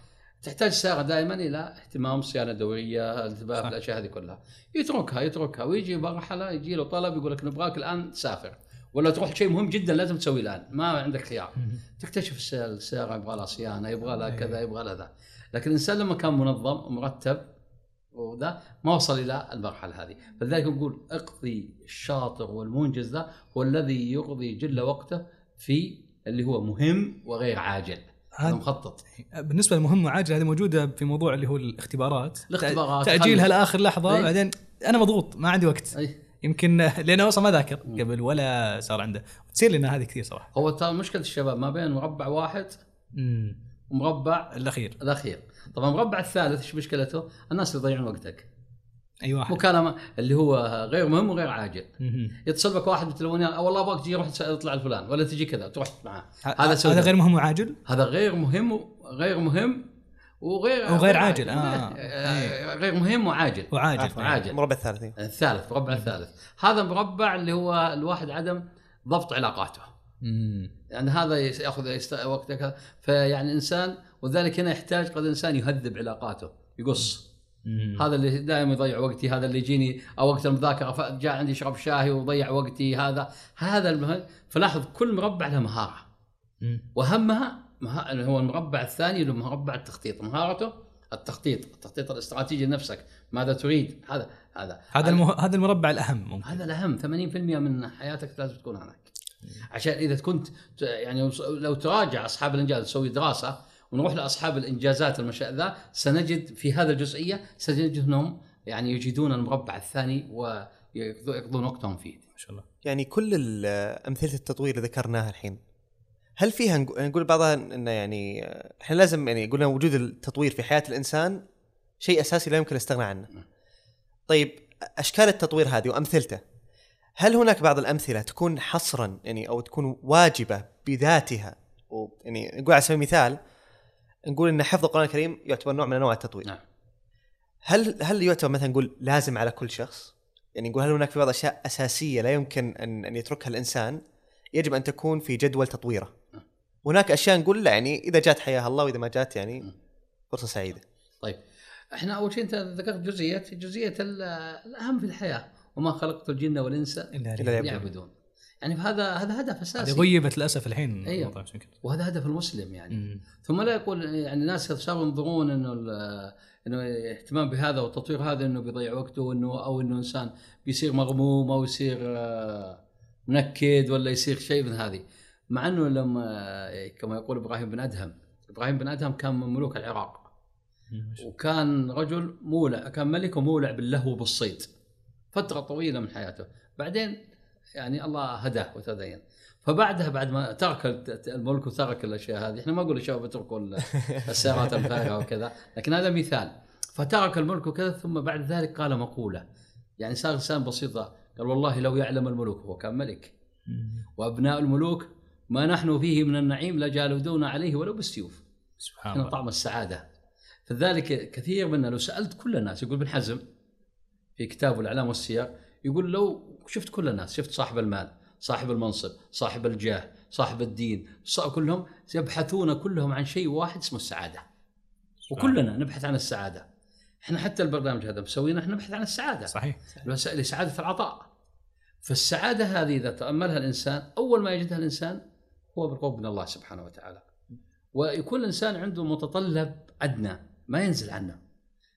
تحتاج السياره دائما إلى اهتمام صيانة دورية انتباه. الأشياء هذه كلها. يتركها يتركها ويجي مرحله يجي له طلب يقول لك نبغاك الآن تسافر. ولا تروح شيء مهم جدا لازم تسويه الآن. ما عندك خيار. تكتشف الس- السيارة يبغى لها صيانة يبغى لها كذا يبغى لها ذا. لكن الإنسان لما كان منظم ومرتب وذا ما وصل إلى المرحلة هذه. فلذلك نقول اقضي الشاطر والمنجز ذا هو الذي يقضي جل وقته في اللي هو مهم وغير عاجل. هذا مخطط. بالنسبة للمهم وعاجل هذه موجودة في موضوع اللي هو الاختبارات. الاختبارات، تاجيلها لاخر لحظة أي. بعدين أنا مضغوط ما عندي وقت. أي. يمكن لأنه أصلا ما ذاكر قبل ولا صار عنده. تصير لنا هذه كثير صراحة. هو ترى مشكلة الشباب ما بين مربع واحد امم ومربع الأخير. الأخير. طبعا المربع الثالث إيش مشكلته؟ الناس اللي يضيعون وقتك أي واحد مكالمة اللي هو غير مهم وغير عاجل. يتصل بك واحد بالتليفون "يا والله أبغاك تجي روح تطلع الفلان ولا تجي كذا تروح معاه هذا سوي هذا. غير مهم وعاجل هذا غير مهم غير مهم وغير وغير عاجل، آه. آه. غير مهم وعاجل وعاجل. عاجل. المربع الثالث إيه. الثالث مربع الثالث هذا مربع اللي هو الواحد عدم ضبط علاقاته مم. يعني هذا ياخذ وقتك فيعني الانسان وذلك هنا يحتاج قد الإنسان يهذب علاقاته يقص. مم. هذا اللي دائما يضيع وقتي هذا اللي يجيني أو وقت المذاكرة جاء عندي يشرب شاي وضيع وقتي هذا. هذا المهم. فلاحظ كل مربع له مهارة. مم. واهمها مها... اللي هو المربع الثاني اللي هو مربع التخطيط. مهارته التخطيط التخطيط الاستراتيجي لنفسك. ماذا تريد؟ هذا هذا. هذا المه... هذا المربع الأهم ممكن. هذا الأهم. 80% من حياتك لازم تكون هناك. عشان إذا كنت يعني لو تراجع أصحاب الإنجاز تسوي دراسة ونروح لأصحاب الإنجازات المشاء ذا سنجد في هذه الجزئية سنجد أنهم يعني يجدون المربع الثاني ويقضون وقتهم فيه. ما شاء الله. يعني كل أمثلة التطوير اللي ذكرناها الحين هل فيها نقو- نقول بعضها انه يعني إحنا لازم يعني قلنا وجود التطوير في حياة الإنسان شيء أساسي لا يمكن الاستغناء عنه. طيب أشكال التطوير هذه وأمثلته هل هناك بعض الأمثلة تكون حصرا يعني أو تكون واجبة بذاتها؟ ويعني نقول على سبيل المثال نقول إن حفظ القرآن الكريم يعتبر نوع من أنواع التطوير. نعم. هل هل يعتبر مثلا نقول لازم على كل شخص؟ يعني نقول هل هناك في بعض الاشياء أساسية لا يمكن ان أن يتركها الإنسان يجب أن تكون في جدول تطويره. هناك أشياء نقول لا يعني إذا جات حياها الله وإذا ما جات يعني فرصة سعيدة. طيب إحنا أول شيء أنت ذكرت جزئيه جزئية ال- الأهم في الحياة وما خلقت الجن والإنس إلا إلا إلا يعبدون. يعبدون يعني هذا هذا هدف هذه اساسي غيبت للأسف الحين أيوه. وهذا هدف المسلم يعني. مم. ثم لا يقول يعني الناس صاروا ينظرون إنه إنه اهتمام بهذا والتطوير هذا إنه بيضيع وقته انه أو إنه إنسان بيصير مغموم أو يصير آه، منكد ولا يصير شيء من هذه. مع إنه لما كما يقول إبراهيم بن أدهم إبراهيم بن أدهم كان من ملوك العراق. وكان رجل مولع كان ملك ومولع باللهو بالصيد. فترة طويلة من حياته. بعدين يعني الله هداه وتدين. فبعدها بعد ما ترك الملك وترك الأشياء هذه إحنا ما نقول الشباب اتركوا ال- (laughs) السيارات الفارهة وكذا لكن هذا مثال. فترك الملك وكذا ثم بعد ذلك قال مقولة. يعني صار إنسان بسيطة قال والله لو يعلم الملوك هو كان ملك. وأبناء الملوك ما نحن فيه من النعيم لجالدون عليه ولو بالسيوف. سبحان الله. طعم السعادة. فذلك كثير منا لو سألت كل الناس يقول ابن حزم في كتابه الأعلام والسير يقول لو شفت كل الناس شفت صاحب المال صاحب المنصب صاحب الجاه صاحب الدين كلهم يبحثون كلهم عن شيء واحد اسمه السعادة. وكلنا نبحث عن السعادة. إحنا حتى البرنامج هذا مسوينه إحنا نبحث عن السعادة. صحيح. لسعاده العطاء. فالسعادة هذه إذا تاملها الإنسان أول ما يجدها الإنسان هو بالقرب من الله سبحانه وتعالى. ويكون الإنسان عنده متطلب أدنى ما ينزل عنه.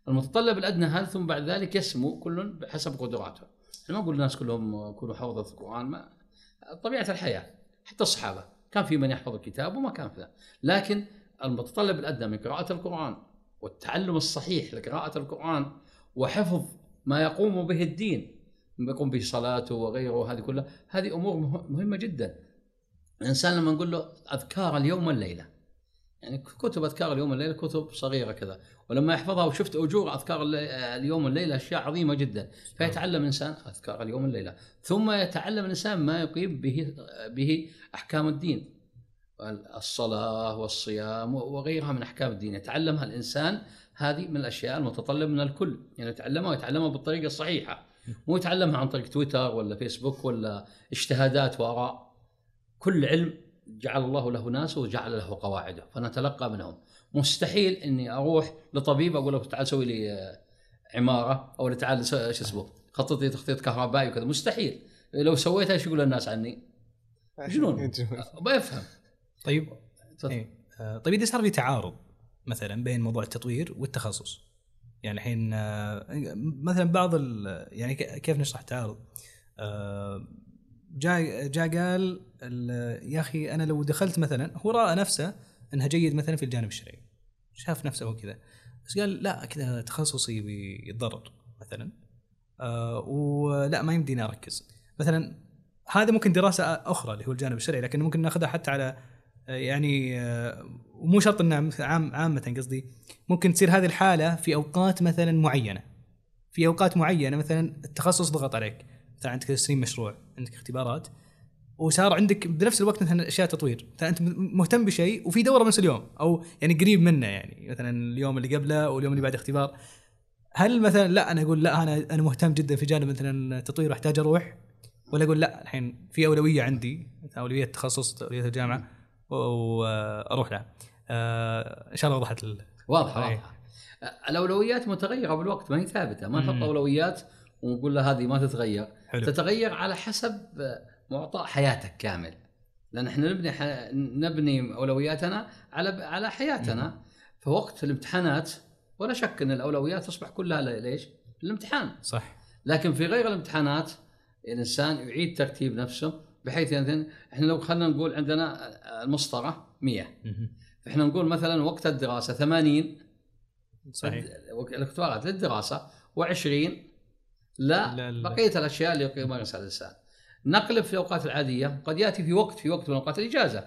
المتطلب الأدنى هذا ثم بعد ذلك يسمو كل بحسب قدراته. إحنا ما نقول الناس كلهم كونوا حفظة القرآن ما طبيعة الحياة حتى الصحابة كان في من يحفظ الكتاب وما كان في. لكن المتطلب الأدنى من قراءة القرآن والتعلم الصحيح لقراءة القرآن وحفظ ما يقوم به الدين يقوم به صلاته وغيره هذه كلها هذه أمور مه- مهمة جدا الإنسان لما نقول له أذكار اليوم والليلة يعني كتب أذكار اليوم والليلة كتب صغيرة كذا ولما يحفظها وشفت أجور أذكار اللي- اليوم والليلة أشياء عظيمة جدا. فيتعلم الإنسان أذكار اليوم والليلة. ثم يتعلم الإنسان ما يقيم به به أحكام الدين. الصلاة والصيام وغيرها من أحكام الدين. يتعلمها الإنسان هذه من الأشياء المتطلب من الكل. يعني يتعلمها ويتعلمها بالطريقة الصحيحة. مو يتعلمها عن طريق تويتر ولا فيسبوك ولا اجتهادات واراء كل علم جعل الله له ناسه وجعل له قواعده فنتلقى منهم. مستحيل إني أروح لطبيب أقول له تعال سوي لي آه، عمارة أو تعال شو اسمه خطط لي تخطيط كهربائي وكذا مستحيل لو سويتها إيش يقول الناس عني؟ (laughs) جنون ما يفهم طيب. إيه. آه، طيب إذا صار في تعارض مثلا بين موضوع التطوير والتخصص يعني الحين آه، مثلا بعض ال- يعني ك- كيف نشرح التعارض؟ جاء جاء قال ال- يا أخي أنا لو دخلت مثلا هو رأى نفسه إنها جيد مثلا في الجانب الشرعي. شاف نفسه كذا. بس قال لا كذا تخصصي بيتضرر مثلا. آه ولا ما يمديني أركز. مثلا هذا ممكن دراسة أخرى اللي هو الجانب الشرعي لكن ممكن ناخذها حتى على آه، يعني آه، ومو شرط إنها عام عامة قصدي. ممكن تصير هذه الحالة في أوقات مثلا معينة. في أوقات معينة مثلا التخصص ضغط عليك. مثلا عندك تسليم مشروع عندك اختبارات. وصار عندك بنفس الوقت مثلا أشياء تطوير. مثلا أنت مهتم بشيء وفي دورة نفس اليوم أو يعني قريب منه يعني. مثلا اليوم اللي قبله واليوم اللي بعد اختبار. هل مثلا لا أنا أقول لا أنا أنا مهتم جدا في جانب مثلا التطوير وأحتاج أروح؟ ولا أقول لا الحين في أولوية عندي أولوية التخصص أولوية الجامعة وأروح لها. آه، إن شاء الله وضحت ال- واضحة أي. واضحة. الأولويات متغيرة بالوقت ما هي ثابتة. ما نحط. أولويات ونقول له هذه ما تتغير. حلو. تتغير على حسب معطى حياتك كامل. لأن إحنا نبني ح... نبني أولوياتنا على على حياتنا. فوقت الامتحانات ولا شك إن الأولويات تصبح كلها ليش؟ للامتحان صح. لكن في غير الامتحانات الإنسان يعيد ترتيب نفسه بحيث مثلا إحنا لو خلينا نقول عندنا المسطرة 100 مهم. فاحنا نقول مثلا وقت الدراسة 80 صحيح. الاختبارات للدراسة و20 لا لا- لا. بقية الأشياء اللي يمارسها الإنسان. نقلب في الأوقات العادية قد يأتي في وقت في وقت من اوقات الإجازة.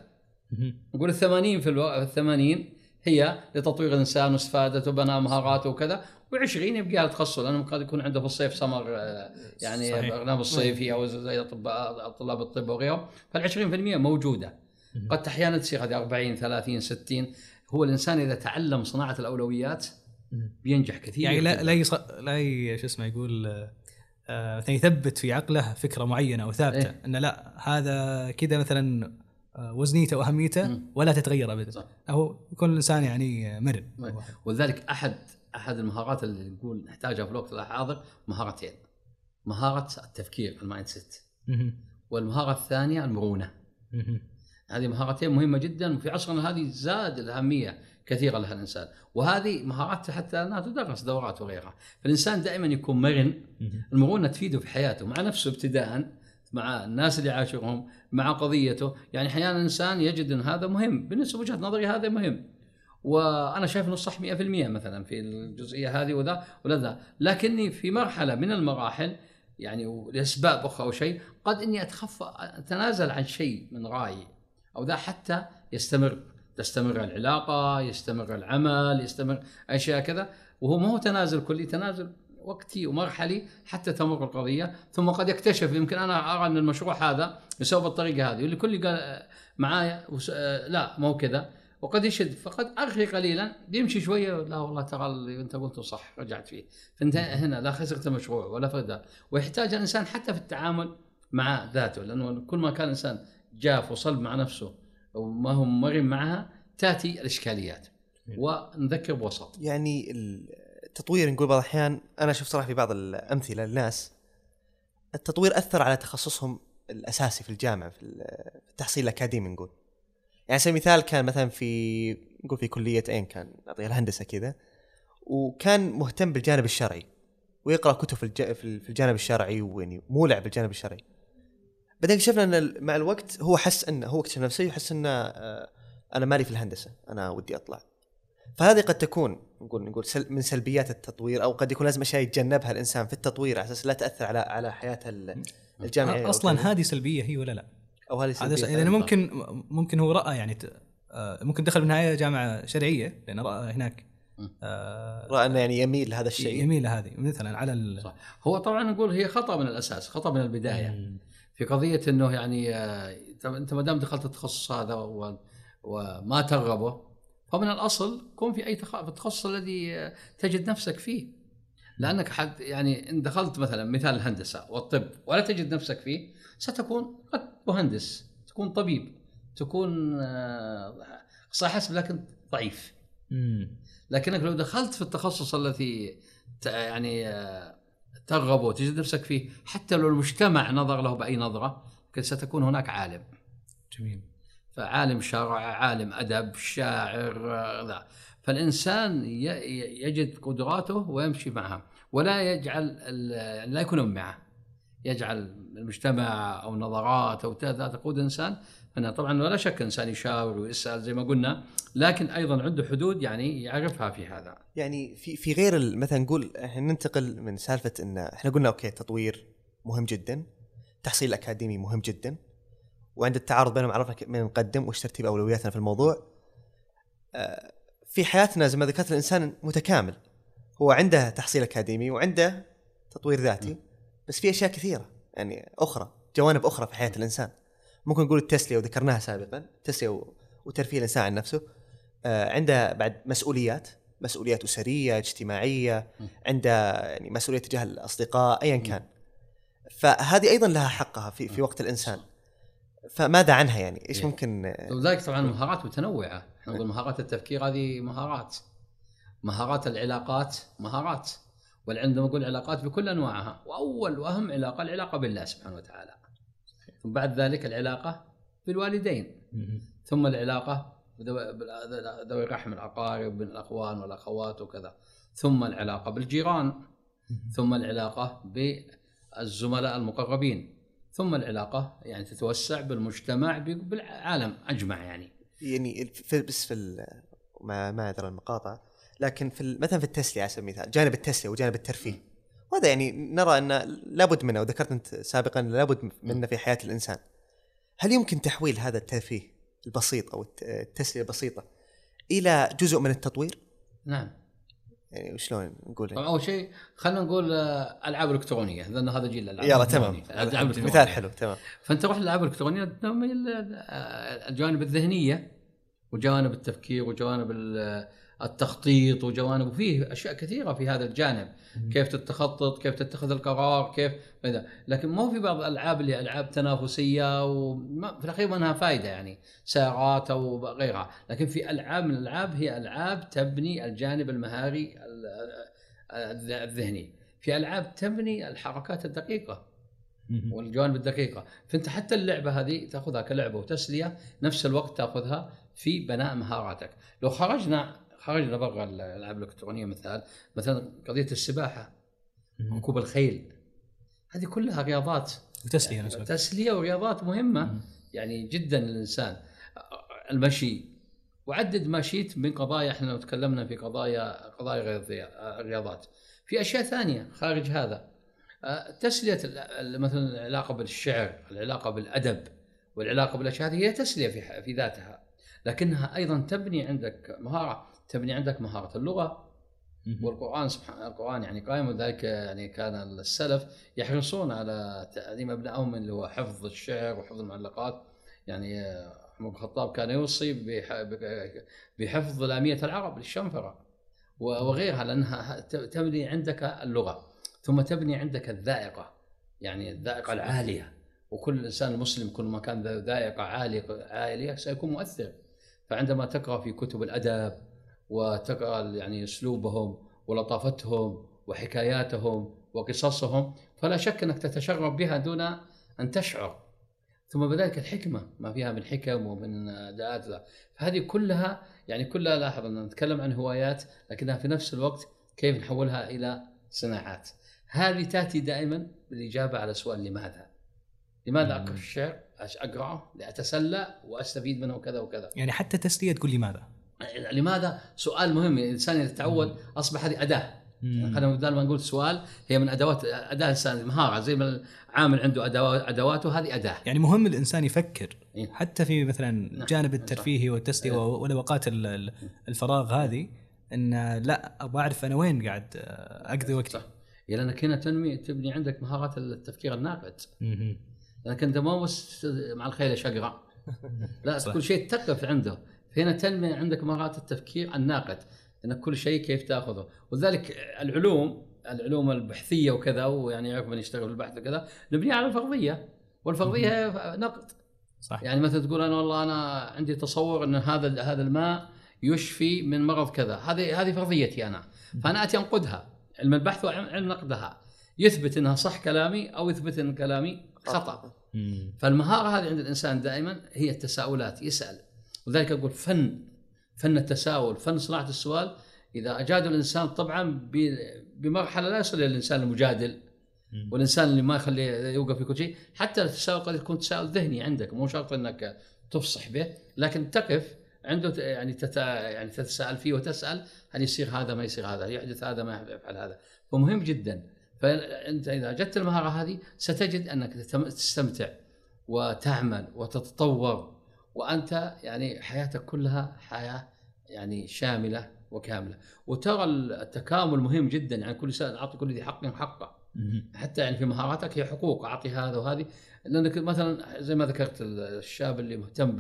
نقول ال 80 في ألو... ال 80 هي لتطوير الإنسان واستفادته وبناء مهاراته وكذا و20 يبقى على تخصص لأنه قد يكون عنده في الصيف سمر آه، يعني. برنامج صيفي أو زي اطباء طلاب الطب وغيرهم فال 20% موجودة. قد أحيانا تصير هذه 40 30 60 هو الإنسان إذا تعلم صناعة الأولويات. بينجح كثير يعني لا. لا يص... لا. شو اسمه يقول آه، آه، مثلا يثبت في عقله فكرة معينة أو ثابتة إيه. إنه لا هذا كذا مثلا آه، وزنيته وأهميته. ولا تتغير ابدا. هو يكون الإنسان يعني مرن ولذلك أحد أحد المهارات اللي نقول نحتاجها في الوقت الحاضر مهارتين مهارة التفكير ال mindset. والمهارة الثانية المرونة. هذه مهارتين مهمة جدا وفي عصرنا هذه زاد الأهمية كثيرة لها الإنسان. وهذه مهارات حتى أنها تدرس دورات وغيرها. فالإنسان دائما يكون مرن. المرونة تفيده في حياته مع نفسه ابتداء مع الناس اللي يعاشرهم مع قضيته. يعني أحيانا الإنسان يجد أن هذا مهم. بالنسبة وجهة نظري هذا مهم. وأنا شايف أنه صح 100% مثلا في الجزئية هذه وذا ولا ذا. لكني في مرحلة من المراحل يعني ولاسباب أخرى أو شيء قد إني اتخفى أتنازل عن شيء من رأيي أو ذا حتى يستمر. تستمر العلاقة يستمر العمل يستمر أشياء كذا وهو ما هو تنازل كلي تنازل وقتي ومرحلي حتى تمر القضية ثم قد يكتشف يمكن أنا أرى أن المشروع هذا يسوى بالطريقة هذه واللي كل قال آه، معايا آه، لا ما هو كذا وقد يشد فقد أرخي قليلا يمشي شوية لا والله ترى اللي أنت قلته صح رجعت فيه. فأنت هنا لا خسرت المشروع ولا فرد. ويحتاج الإنسان حتى في التعامل مع ذاته لأنه كل ما كان الإنسان جاف وصلب مع نفسه وما هو مرن معها تأتي الإشكاليات. ونذكر بوسط. يعني التطوير نقول بعض الأحيان أنا أشوف صراحة في بعض الأمثلة للناس التطوير أثر على تخصصهم الأساسي في الجامعة في التحصيل الأكاديمي نقول. يعني على سبيل المثال كان مثلا في نقول في كلية اين كان نعطيها الهندسة كذا وكان مهتم بالجانب الشرعي ويقرأ كتب في الج- في الجانب الشرعي ويعني مولع بالجانب الشرعي. بعدين اكتشفنا إن مع الوقت هو حس انه هو اكتشف نفسه يحس إنه آه، أنا مالي في الهندسة أنا ودي أطلع فهذه قد تكون نقول نقول سل من سلبيات التطوير أو قد يكون لازم أشياء يتجنبها الإنسان في التطوير على أساس لا تأثر على على حياته ال- الجامعيه. أصلا هذه سلبية هي ولا لا؟ أو هذه هذا سلبية س- يعني. ممكن ممكن هو رأى يعني آه، ممكن دخل بالنهايه جامعة شرعية لأن رأى هناك. آه، رأى إنه يعني يميل لهذا الشيء يميل لهذه مثلا على ال... صح. هو طبعا نقول هي خطأ من الأساس خطأ من البداية مم. في قضية إنه يعني آه، أنت ما دام دخلت التخصص هذا وما ترغبه فمن الأصل كن في أي التخصص الذي آه، تجد نفسك فيه لأنك حد يعني إن دخلت مثلا مثال الهندسه والطب ولا تجد نفسك فيه ستكون قد مهندس تكون طبيب تكون آه، صح حسب لكن ضعيف. لكنك لو دخلت في التخصص الذي يعني ترغب وتجد نفسك فيه. حتى لو المجتمع نظر له بأي نظرة لكن ستكون هناك عالم. جميل. فعالم شرع عالم أدب شاعر ي- ي- يجد قدراته ويمشي معها ولا يجعل لا يكون معه. يجعل المجتمع أو نظرات أو تقود انسان هنا طبعا ولا شك إنسان يشاور ويسأل زي ما قلنا لكن أيضا عنده حدود يعني يعرفها في هذا. يعني في في غير مثلا نقول ننتقل من سالفة إن إحنا قلنا أوكي التطوير مهم جدا التحصيل الاكاديمي مهم جدا وعند التعارض بينهم عرفنا من نقدم وش ترتيب أولوياتنا في الموضوع. آه، في حياتنا زي ما ذكرت الإنسان متكامل. هو عنده تحصيل أكاديمي وعنده تطوير ذاتي. بس في أشياء كثيرة يعني أخرى جوانب أخرى في حياة الإنسان. ممكن نقول التسلية وذكرناها سابقا التسليه وترفيه الإنسان عن نفسه. آه، عنده بعد مسؤوليات مسؤوليات أسرية اجتماعية عنده يعني مسؤولية تجاه الأصدقاء ايا كان. فهذه أيضا لها حقها في في وقت الإنسان. فماذا عنها يعني؟ إيش إيه. ممكن آه، ولذلك طبعا مهارات متنوعة. نقول مهارات التفكير هذه مهارات. مهارات العلاقات مهارات. وعندما نقول علاقات بكل أنواعها وأول وأهم علاقة العلاقة بالله سبحانه وتعالى. ثم بعد ذلك العلاقة بالوالدين. ثم العلاقة ذوي الرحم الاقارب بالاخوان والأخوات وكذا. ثم العلاقة بالجيران. ثم العلاقة بالزملاء المقربين. ثم العلاقة يعني تتوسع بالمجتمع بالعالم أجمع يعني. يعني في بس في ما ما أدري المقاطع. لكن في مثلا في التسليه على سبيل المثال جانب التسليه وجانب الترفيه. وهذا يعني نرى أن لابد منه وذكرت أنت سابقا لابد منه في حياة الإنسان. هل يمكن تحويل هذا الترفيه البسيط أو الت- التسليه البسيطة إلى جزء من التطوير؟ نعم. يعني وشلون نقول؟ يعني؟ أول شيء خلينا نقول آه، ألعاب إلكترونية لأن هذا جيل الالعاب يلا تمام. مثال حلو تمام. فأنت تروح للألعاب الإلكترونية تنمي ال- آه، الجوانب الذهنية وجوانب التفكير وجوانب التخطيط وجوانب وفيه أشياء كثيرة في هذا الجانب. كيف تتخطط كيف تتخذ القرار كيف كذا. لكن مو في بعض الألعاب اللي ألعاب تنافسية وما في الأخير ما لها فائده يعني سيارات أو غيرها. لكن في ألعاب من الألعاب هي ألعاب تبني الجانب المهاري ال- الذ- الذهني. في ألعاب تبني الحركات الدقيقة مم. والجوانب الدقيقة. فأنت حتى اللعبة هذه تأخذها كلعبة وتسلية نفس الوقت تأخذها في بناء مهاراتك. لو خرجنا خرجنا برا الألعاب الإلكترونية مثال مثلا قضية السباحة. ركوب الخيل. هذه كلها رياضات. وتسلية الوقت. تسلية ورياضات مهمة. مم. يعني جدا للإنسان. المشي. وعدد ما شئت من قضايا إحنا لو تكلمنا في قضايا قضايا الرياضات. في أشياء ثانية خارج هذا. آه، تسلية مثلا العلاقة بالشعر العلاقة بالأدب والعلاقة بالأشياء هذه هي تسلية في ذاتها. لكنها أيضا تبني عندك مهارة. تبني عندك مهارة اللغة مم. والقرآن سبحان القرآن يعني قائم وذلك يعني كان السلف يحرصون على تعليم أبنائهم اللي هو حفظ الشعر وحفظ المعلقات. يعني آه، عمر بن الخطاب كان يوصي بحفظ لامية العرب للشنفرة و- وغيرها لأنها ت- تبني عندك اللغة. ثم تبني عندك الذائقة يعني الذائقة العالية. وكل إنسان مسلم كل ما كان ذا ذائقة عالية عالية سيكون مؤثر. فعندما تقرأ في كتب الأدب وتقرا يعني أسلوبهم ولطافتهم وحكاياتهم وقصصهم فلا شك أنك تتشرب بها دون أن تشعر ثم بذلك الحكمة ما فيها من حكم ومن اداءات فهذه كلها يعني كلها لاحظ أن نتكلم عن هوايات لكنها في نفس الوقت كيف نحولها إلى صناعات هذه تأتي دائما بالإجابة على سؤال لماذا؟ لماذا أقرأ الشعر؟ أقرأه لأتسلى وأستفيد منه وكذا وكذا يعني حتى تسلية تقول لماذا؟ لماذا؟ سؤال مهم الإنسان إذا تعود أصبح هذه أداة. خلينا بدل ما نقول سؤال هي من أدوات أداة انسان مهارة زي ما العامل عنده أدواته هذه أداة يعني مهم الإنسان يفكر إيه. حتى في مثلا نعم. جانب الترفيهي والتسلية إيه. والأوقات ال- ال- الفراغ هذه إن لا أبغى أعرف أنا وين قاعد آه، أقضي وقتي لانك هنا تنمي تبني عندك مهارات التفكير الناقد. لانك انت ما بس مع الخيل شقره (laughs) لا. كل شيء تقف عنده هنا تنمي عندك مهارات التفكير الناقد انك كل شيء كيف تأخذه. ولذلك العلوم العلوم البحثية وكذا ويعني يعرف من يشتغل في البحث وكذا نبنيها على الفرضية. والفرضية نقد. صح. يعني مثلا تقول أنا والله أنا عندي تصور إن هذا هذا الماء يشفي من مرض كذا. هذه هذه فرضيتي أنا. فأنا أتي أنقدها. علم البحث وعلم نقدها. يثبت إنها صح كلامي أو يثبت إن كلامي خطأ. فالمهارة هذه عند الإنسان دائما هي التساؤلات. يسأل. ولذلك أقول فن فن التساؤل فن صناعة السؤال. إذا أجاد الإنسان طبعا بمرحلة لا يصل إلى الإنسان المجادل. والإنسان اللي ما يخليه يوقف في كل شيء. حتى التساؤل قد يكون تساؤل ذهني عندك مو شرط إنك تفصح به لكن تقف عنده يعني تتا يعني تتساءل فيه وتسأل هل يصير هذا ما يصير هذا هل يحدث هذا ما يفعل هذا. فمهم جدا. فأنت إذا جدت المهارة هذه ستجد أنك تستمتع وتعمل وتتطور وأنت يعني حياتك كلها حياة يعني شاملة وكاملة. وترى التكامل مهم جدا يعني كل انسان أعطي كل ذي حق حقه. حتى يعني في مهاراتك هي حقوق أعطي هذا وهذه. لأنك مثلا زي ما ذكرت الشاب اللي مهتم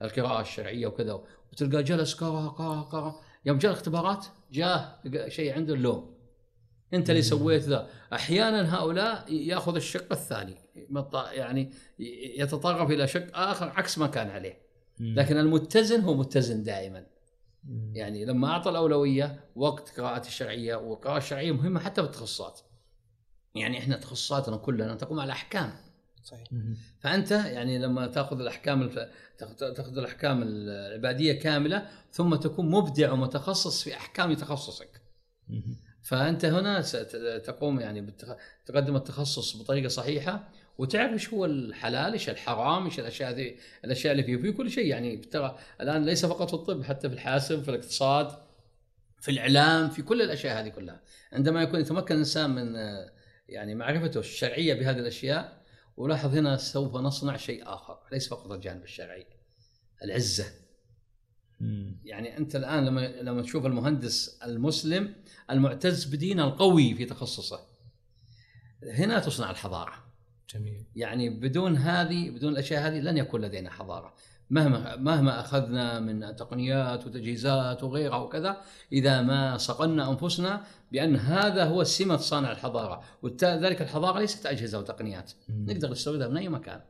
بالقراءة الشرعية وكذا وتلقى جلس قرأ قرأ قرأ. يوم جاء الاختبارات جاء لقى شيء عنده اللوم. أنت اللي سويت ذا. أحيانا هؤلاء يأخذ الشق الثاني. يعني يتطرف إلى شق آخر عكس ما كان عليه. لكن المتزن هو متزن دائما. يعني لما أعطى الأولوية وقت قراءه الشرعية والقراءه الشرعية مهمة حتى في التخصصات يعني إحنا تخصصاتنا كلنا تقوم على احكام صحيح. فأنت يعني لما تأخذ الأحكام الف... تاخذ الأحكام العبادية كاملة ثم تكون مبدع ومتخصص في أحكام تخصصك. فأنت هنا ست- تقوم يعني بالتخ... تقدم التخصص بطريقة صحيحة وتعرف إيش هو الحلال إيش الحرام إيش الأشياء ذي الأشياء اللي فيه. في كل شيء يعني ترى الآن ليس فقط في الطب حتى في الحاسب في الاقتصاد في الإعلام في كل الأشياء هذه كلها. عندما يكون يتمكن الإنسان من يعني معرفته الشرعية بهذه الأشياء ولاحظ هنا سوف نصنع شيء آخر ليس فقط الجانب الشرعي العزة. يعني أنت الآن لما لما تشوف المهندس المسلم المعتز بدينه القوي في تخصصه هنا تصنع الحضارة. جميل. يعني بدون هذه بدون الأشياء هذه لن يكون لدينا حضارة. مهما مهما أخذنا من تقنيات وتجهيزات وغيرها وكذا إذا ما صقلنا أنفسنا بأن هذا هو سمة صانع الحضارة وذلك الحضارة ليست أجهزة وتقنيات. مم. نقدر نستوردها من أي مكان.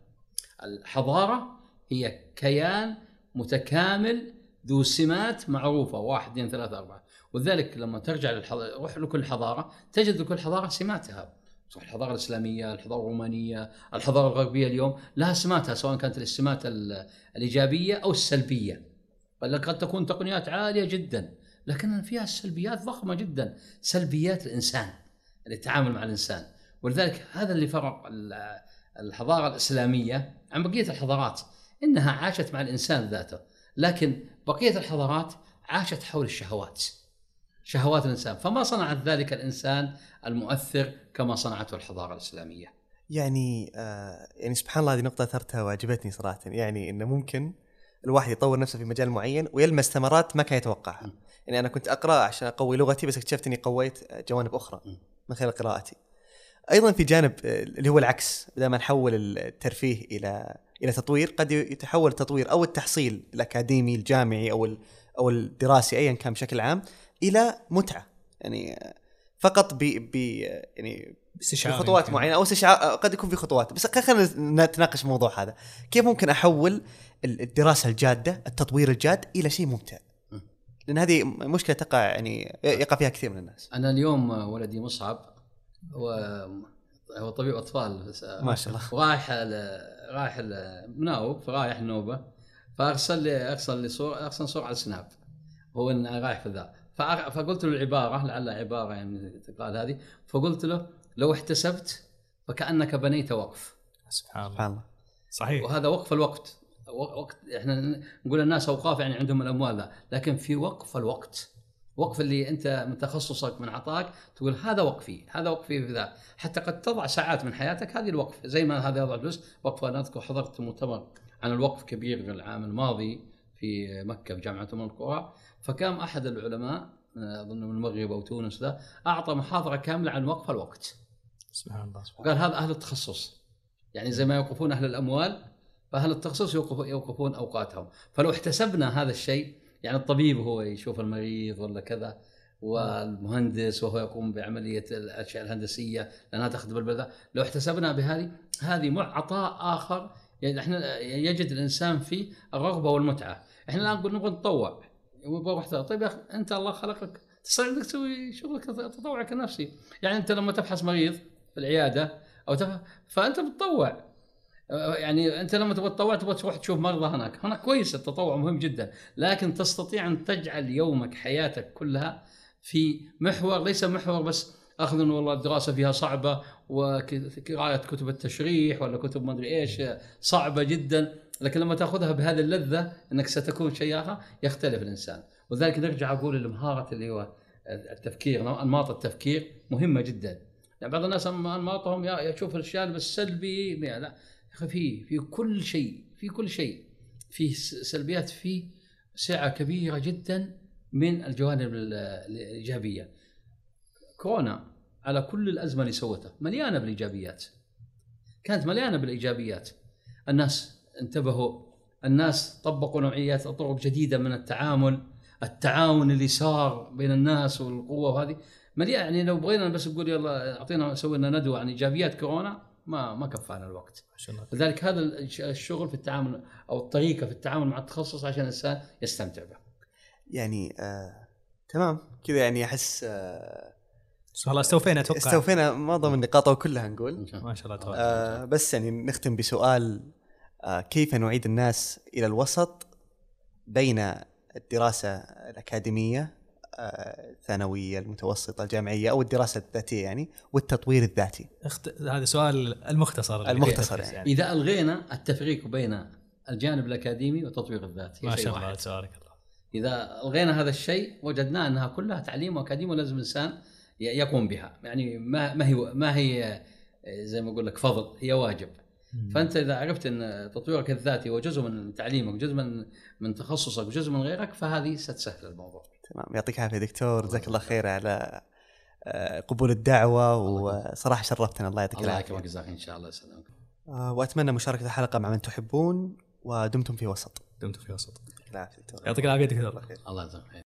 الحضارة هي كيان متكامل ذو سمات معروفة واحد اثنين ثلاثة أربعة. ولذلك لما ترجع للحضاره روح لكل حضارة تجد لكل حضارة سماتها. الحضارة الإسلامية، الحضارة الرومانية، الحضارة الغربية اليوم لها سماتها سواء كانت السمات ال- الإيجابية أو السلبية. قد تكون تقنيات عالية جدا لكن فيها السلبيات ضخمة جدا، سلبيات الإنسان اللي يتعامل مع الإنسان، ولذلك هذا اللي فرق ال- الحضارة الإسلامية عن بقية الحضارات، إنها عاشت مع الإنسان ذاته، لكن بقية الحضارات عاشت حول الشهوات. شهوات الإنسان، فما صنعت ذلك الإنسان المؤثر كما صنعته الحضارة الإسلامية. يعني آه يعني سبحان الله هذه نقطة أثرتها وعجبتني صراحة يعني إنه ممكن الواحد يطور نفسه في مجال معين ويلمس ثمرات ما كان يتوقعها. يعني أنا كنت أقرأ عشان أقوي لغتي بس اكتشفت إني قويت جوانب أخرى من خلال قراءتي. أيضا في جانب آه، اللي هو العكس بدل ما نحول الترفيه إلى إلى تطوير قد يتحول التطوير أو التحصيل الأكاديمي الجامعي أو ال- أو الدراسي أيا كان بشكل عام إلى متعة. يعني فقط ب ب يعني استشعار يمكن. معينة أو استشعار قد يكون في خطوات. بس خلينا نتناقش الموضوع هذا. كيف ممكن أحول ال- الدراسة الجادة التطوير الجاد إلى شيء ممتع. لأن هذه مشكلة تقع يعني يقع فيها كثير من الناس. أنا اليوم ولدي مصعب. هو هو طبيب أطفال. بس ما شاء الله. رايح ال- رايح ال- مناوب فرايح النوبه فأرسل لي أرسل لي صور أرسل صور على السناب هو إنه رايح في ذا. فقلت له العبارة لعلها عبارة يعني تقال هذه. فقلت له لو احتسبت فكأنك بنيت وقف. سبحان الله. سبحان الله. صحيح. وهذا وقف الوقت. وق- وقت إحنا نقول الناس أوقاف يعني عندهم الأموال لا. لكن في وقف الوقت. وقف اللي أنت من تخصصك من عطاك تقول هذا وقفي هذا وقفي في ذا. حتى قد تضع ساعات من حياتك هذه الوقف. زي ما هذا يضع فلوس وقف أنا أذكر حضرت مؤتمر عن الوقف كبير العام الماضي في مكة في جامعة أم القرى. فقام أحد العلماء أظن من المغرب أو تونس ذا أعطى محاضرة كاملة عن وقف الوقت. سبحان الله سبحان وقال هذا أهل التخصص. يعني زي ما يوقفون أهل الأموال فأهل التخصص يوقف يوقفون أوقاتهم. فلو احتسبنا هذا الشيء يعني الطبيب هو يشوف المريض ولا كذا والمهندس وهو يقوم بعملية الأشياء الهندسية لأنها تخدم البلد لو احتسبنا بهذه هذه عطاء آخر. يعني إحنا يجد الإنسان فيه الرغبة والمتعة. إحنا الآن نقول نبغى نتطوع. بروح طيب يا أخي أنت الله خلقك. انك تسوي شغلك تطوعك النفسي. يعني أنت لما تفحص مريض في العيادة أو تفحص فأنت بتطوع. يعني أنت لما تبغى تطوع تبغى تروح تشوف مرضى هناك، هناك كويس التطوع مهم جدا، لكن تستطيع أن تجعل يومك حياتك كلها في محور ليس محور بس أخذ إنه والله الدراسة فيها صعبة وقراءه كتب التشريح ولا كتب ما أدري إيش صعبة جدا، لكن لما تأخذها بهذه اللذة إنك ستكون شيء اخر يختلف الإنسان، ولذلك نرجع أقول المهارة اللي هو التفكير أنماط التفكير مهمة جدا. يعني بعض الناس أنماطهم يشوف الجانب السلبي لا. أخي في في كل شيء في كل شيء في سلبيات في سعة كبيرة جدا من الجوانب الإيجابية. كورونا على كل الأزمة اللي سوتها مليانة بالإيجابيات. كانت مليانة بالإيجابيات. الناس انتبهوا الناس طبقوا نوعيات طرق جديدة من التعامل التعاون اللي صار بين الناس والقوة وهذه. مليان يعني لو بغينا بس نقول يلا أعطينا سوي لنا ندوة عن إيجابيات كورونا ما ما كفانا الوقت. ما شاء الله لذلك هذا الشغل في التعامل أو الطريقة في التعامل مع التخصص عشان الإنسان يستمتع به يعني آه تمام. كذا يعني أحس آه والله استوفينا أتوقع. استوفينا معظم النقاط أو كلها نقول ما شاء الله تبارك آه بس يعني نختم بسؤال كيف نعيد الناس إلى الوسط بين الدراسة الأكاديمية الثانوية المتوسطة الجامعية أو الدراسة الذاتية يعني والتطوير الذاتي؟ اخت... هذا سؤال المختصر المختصر يعني. يعني. إذا ألغينا التفريق بين الجانب الأكاديمي والتطوير الذاتي. ما شاء الله تبارك الله. إذا ألغينا هذا الشيء وجدنا أنها كلها تعليم وأكاديمي ولازم الإنسان يقوم بها. يعني ما ما هي ما هي زي ما أقول لك فضل هي واجب. فأنت إذا عرفت أن تطويرك الذاتي هو جزء من تعليمك جزء من من تخصصك جزء من غيرك فهذه ستسهل الموضوع. تمام. يعطيك العافية دكتور. جزاك الله خير على قبول الدعوة وصراحة شرفتنا. الله يعطيك الله العافية. يكرمك. جزاك إن شاء الله يسلمك. وأتمنى مشاركة الحلقة مع من تحبون ودمتم في وسط. دمتم في وسط. يعطيك العافية دكتور. يعطيك العافية دكتور. الله يجزاك خير.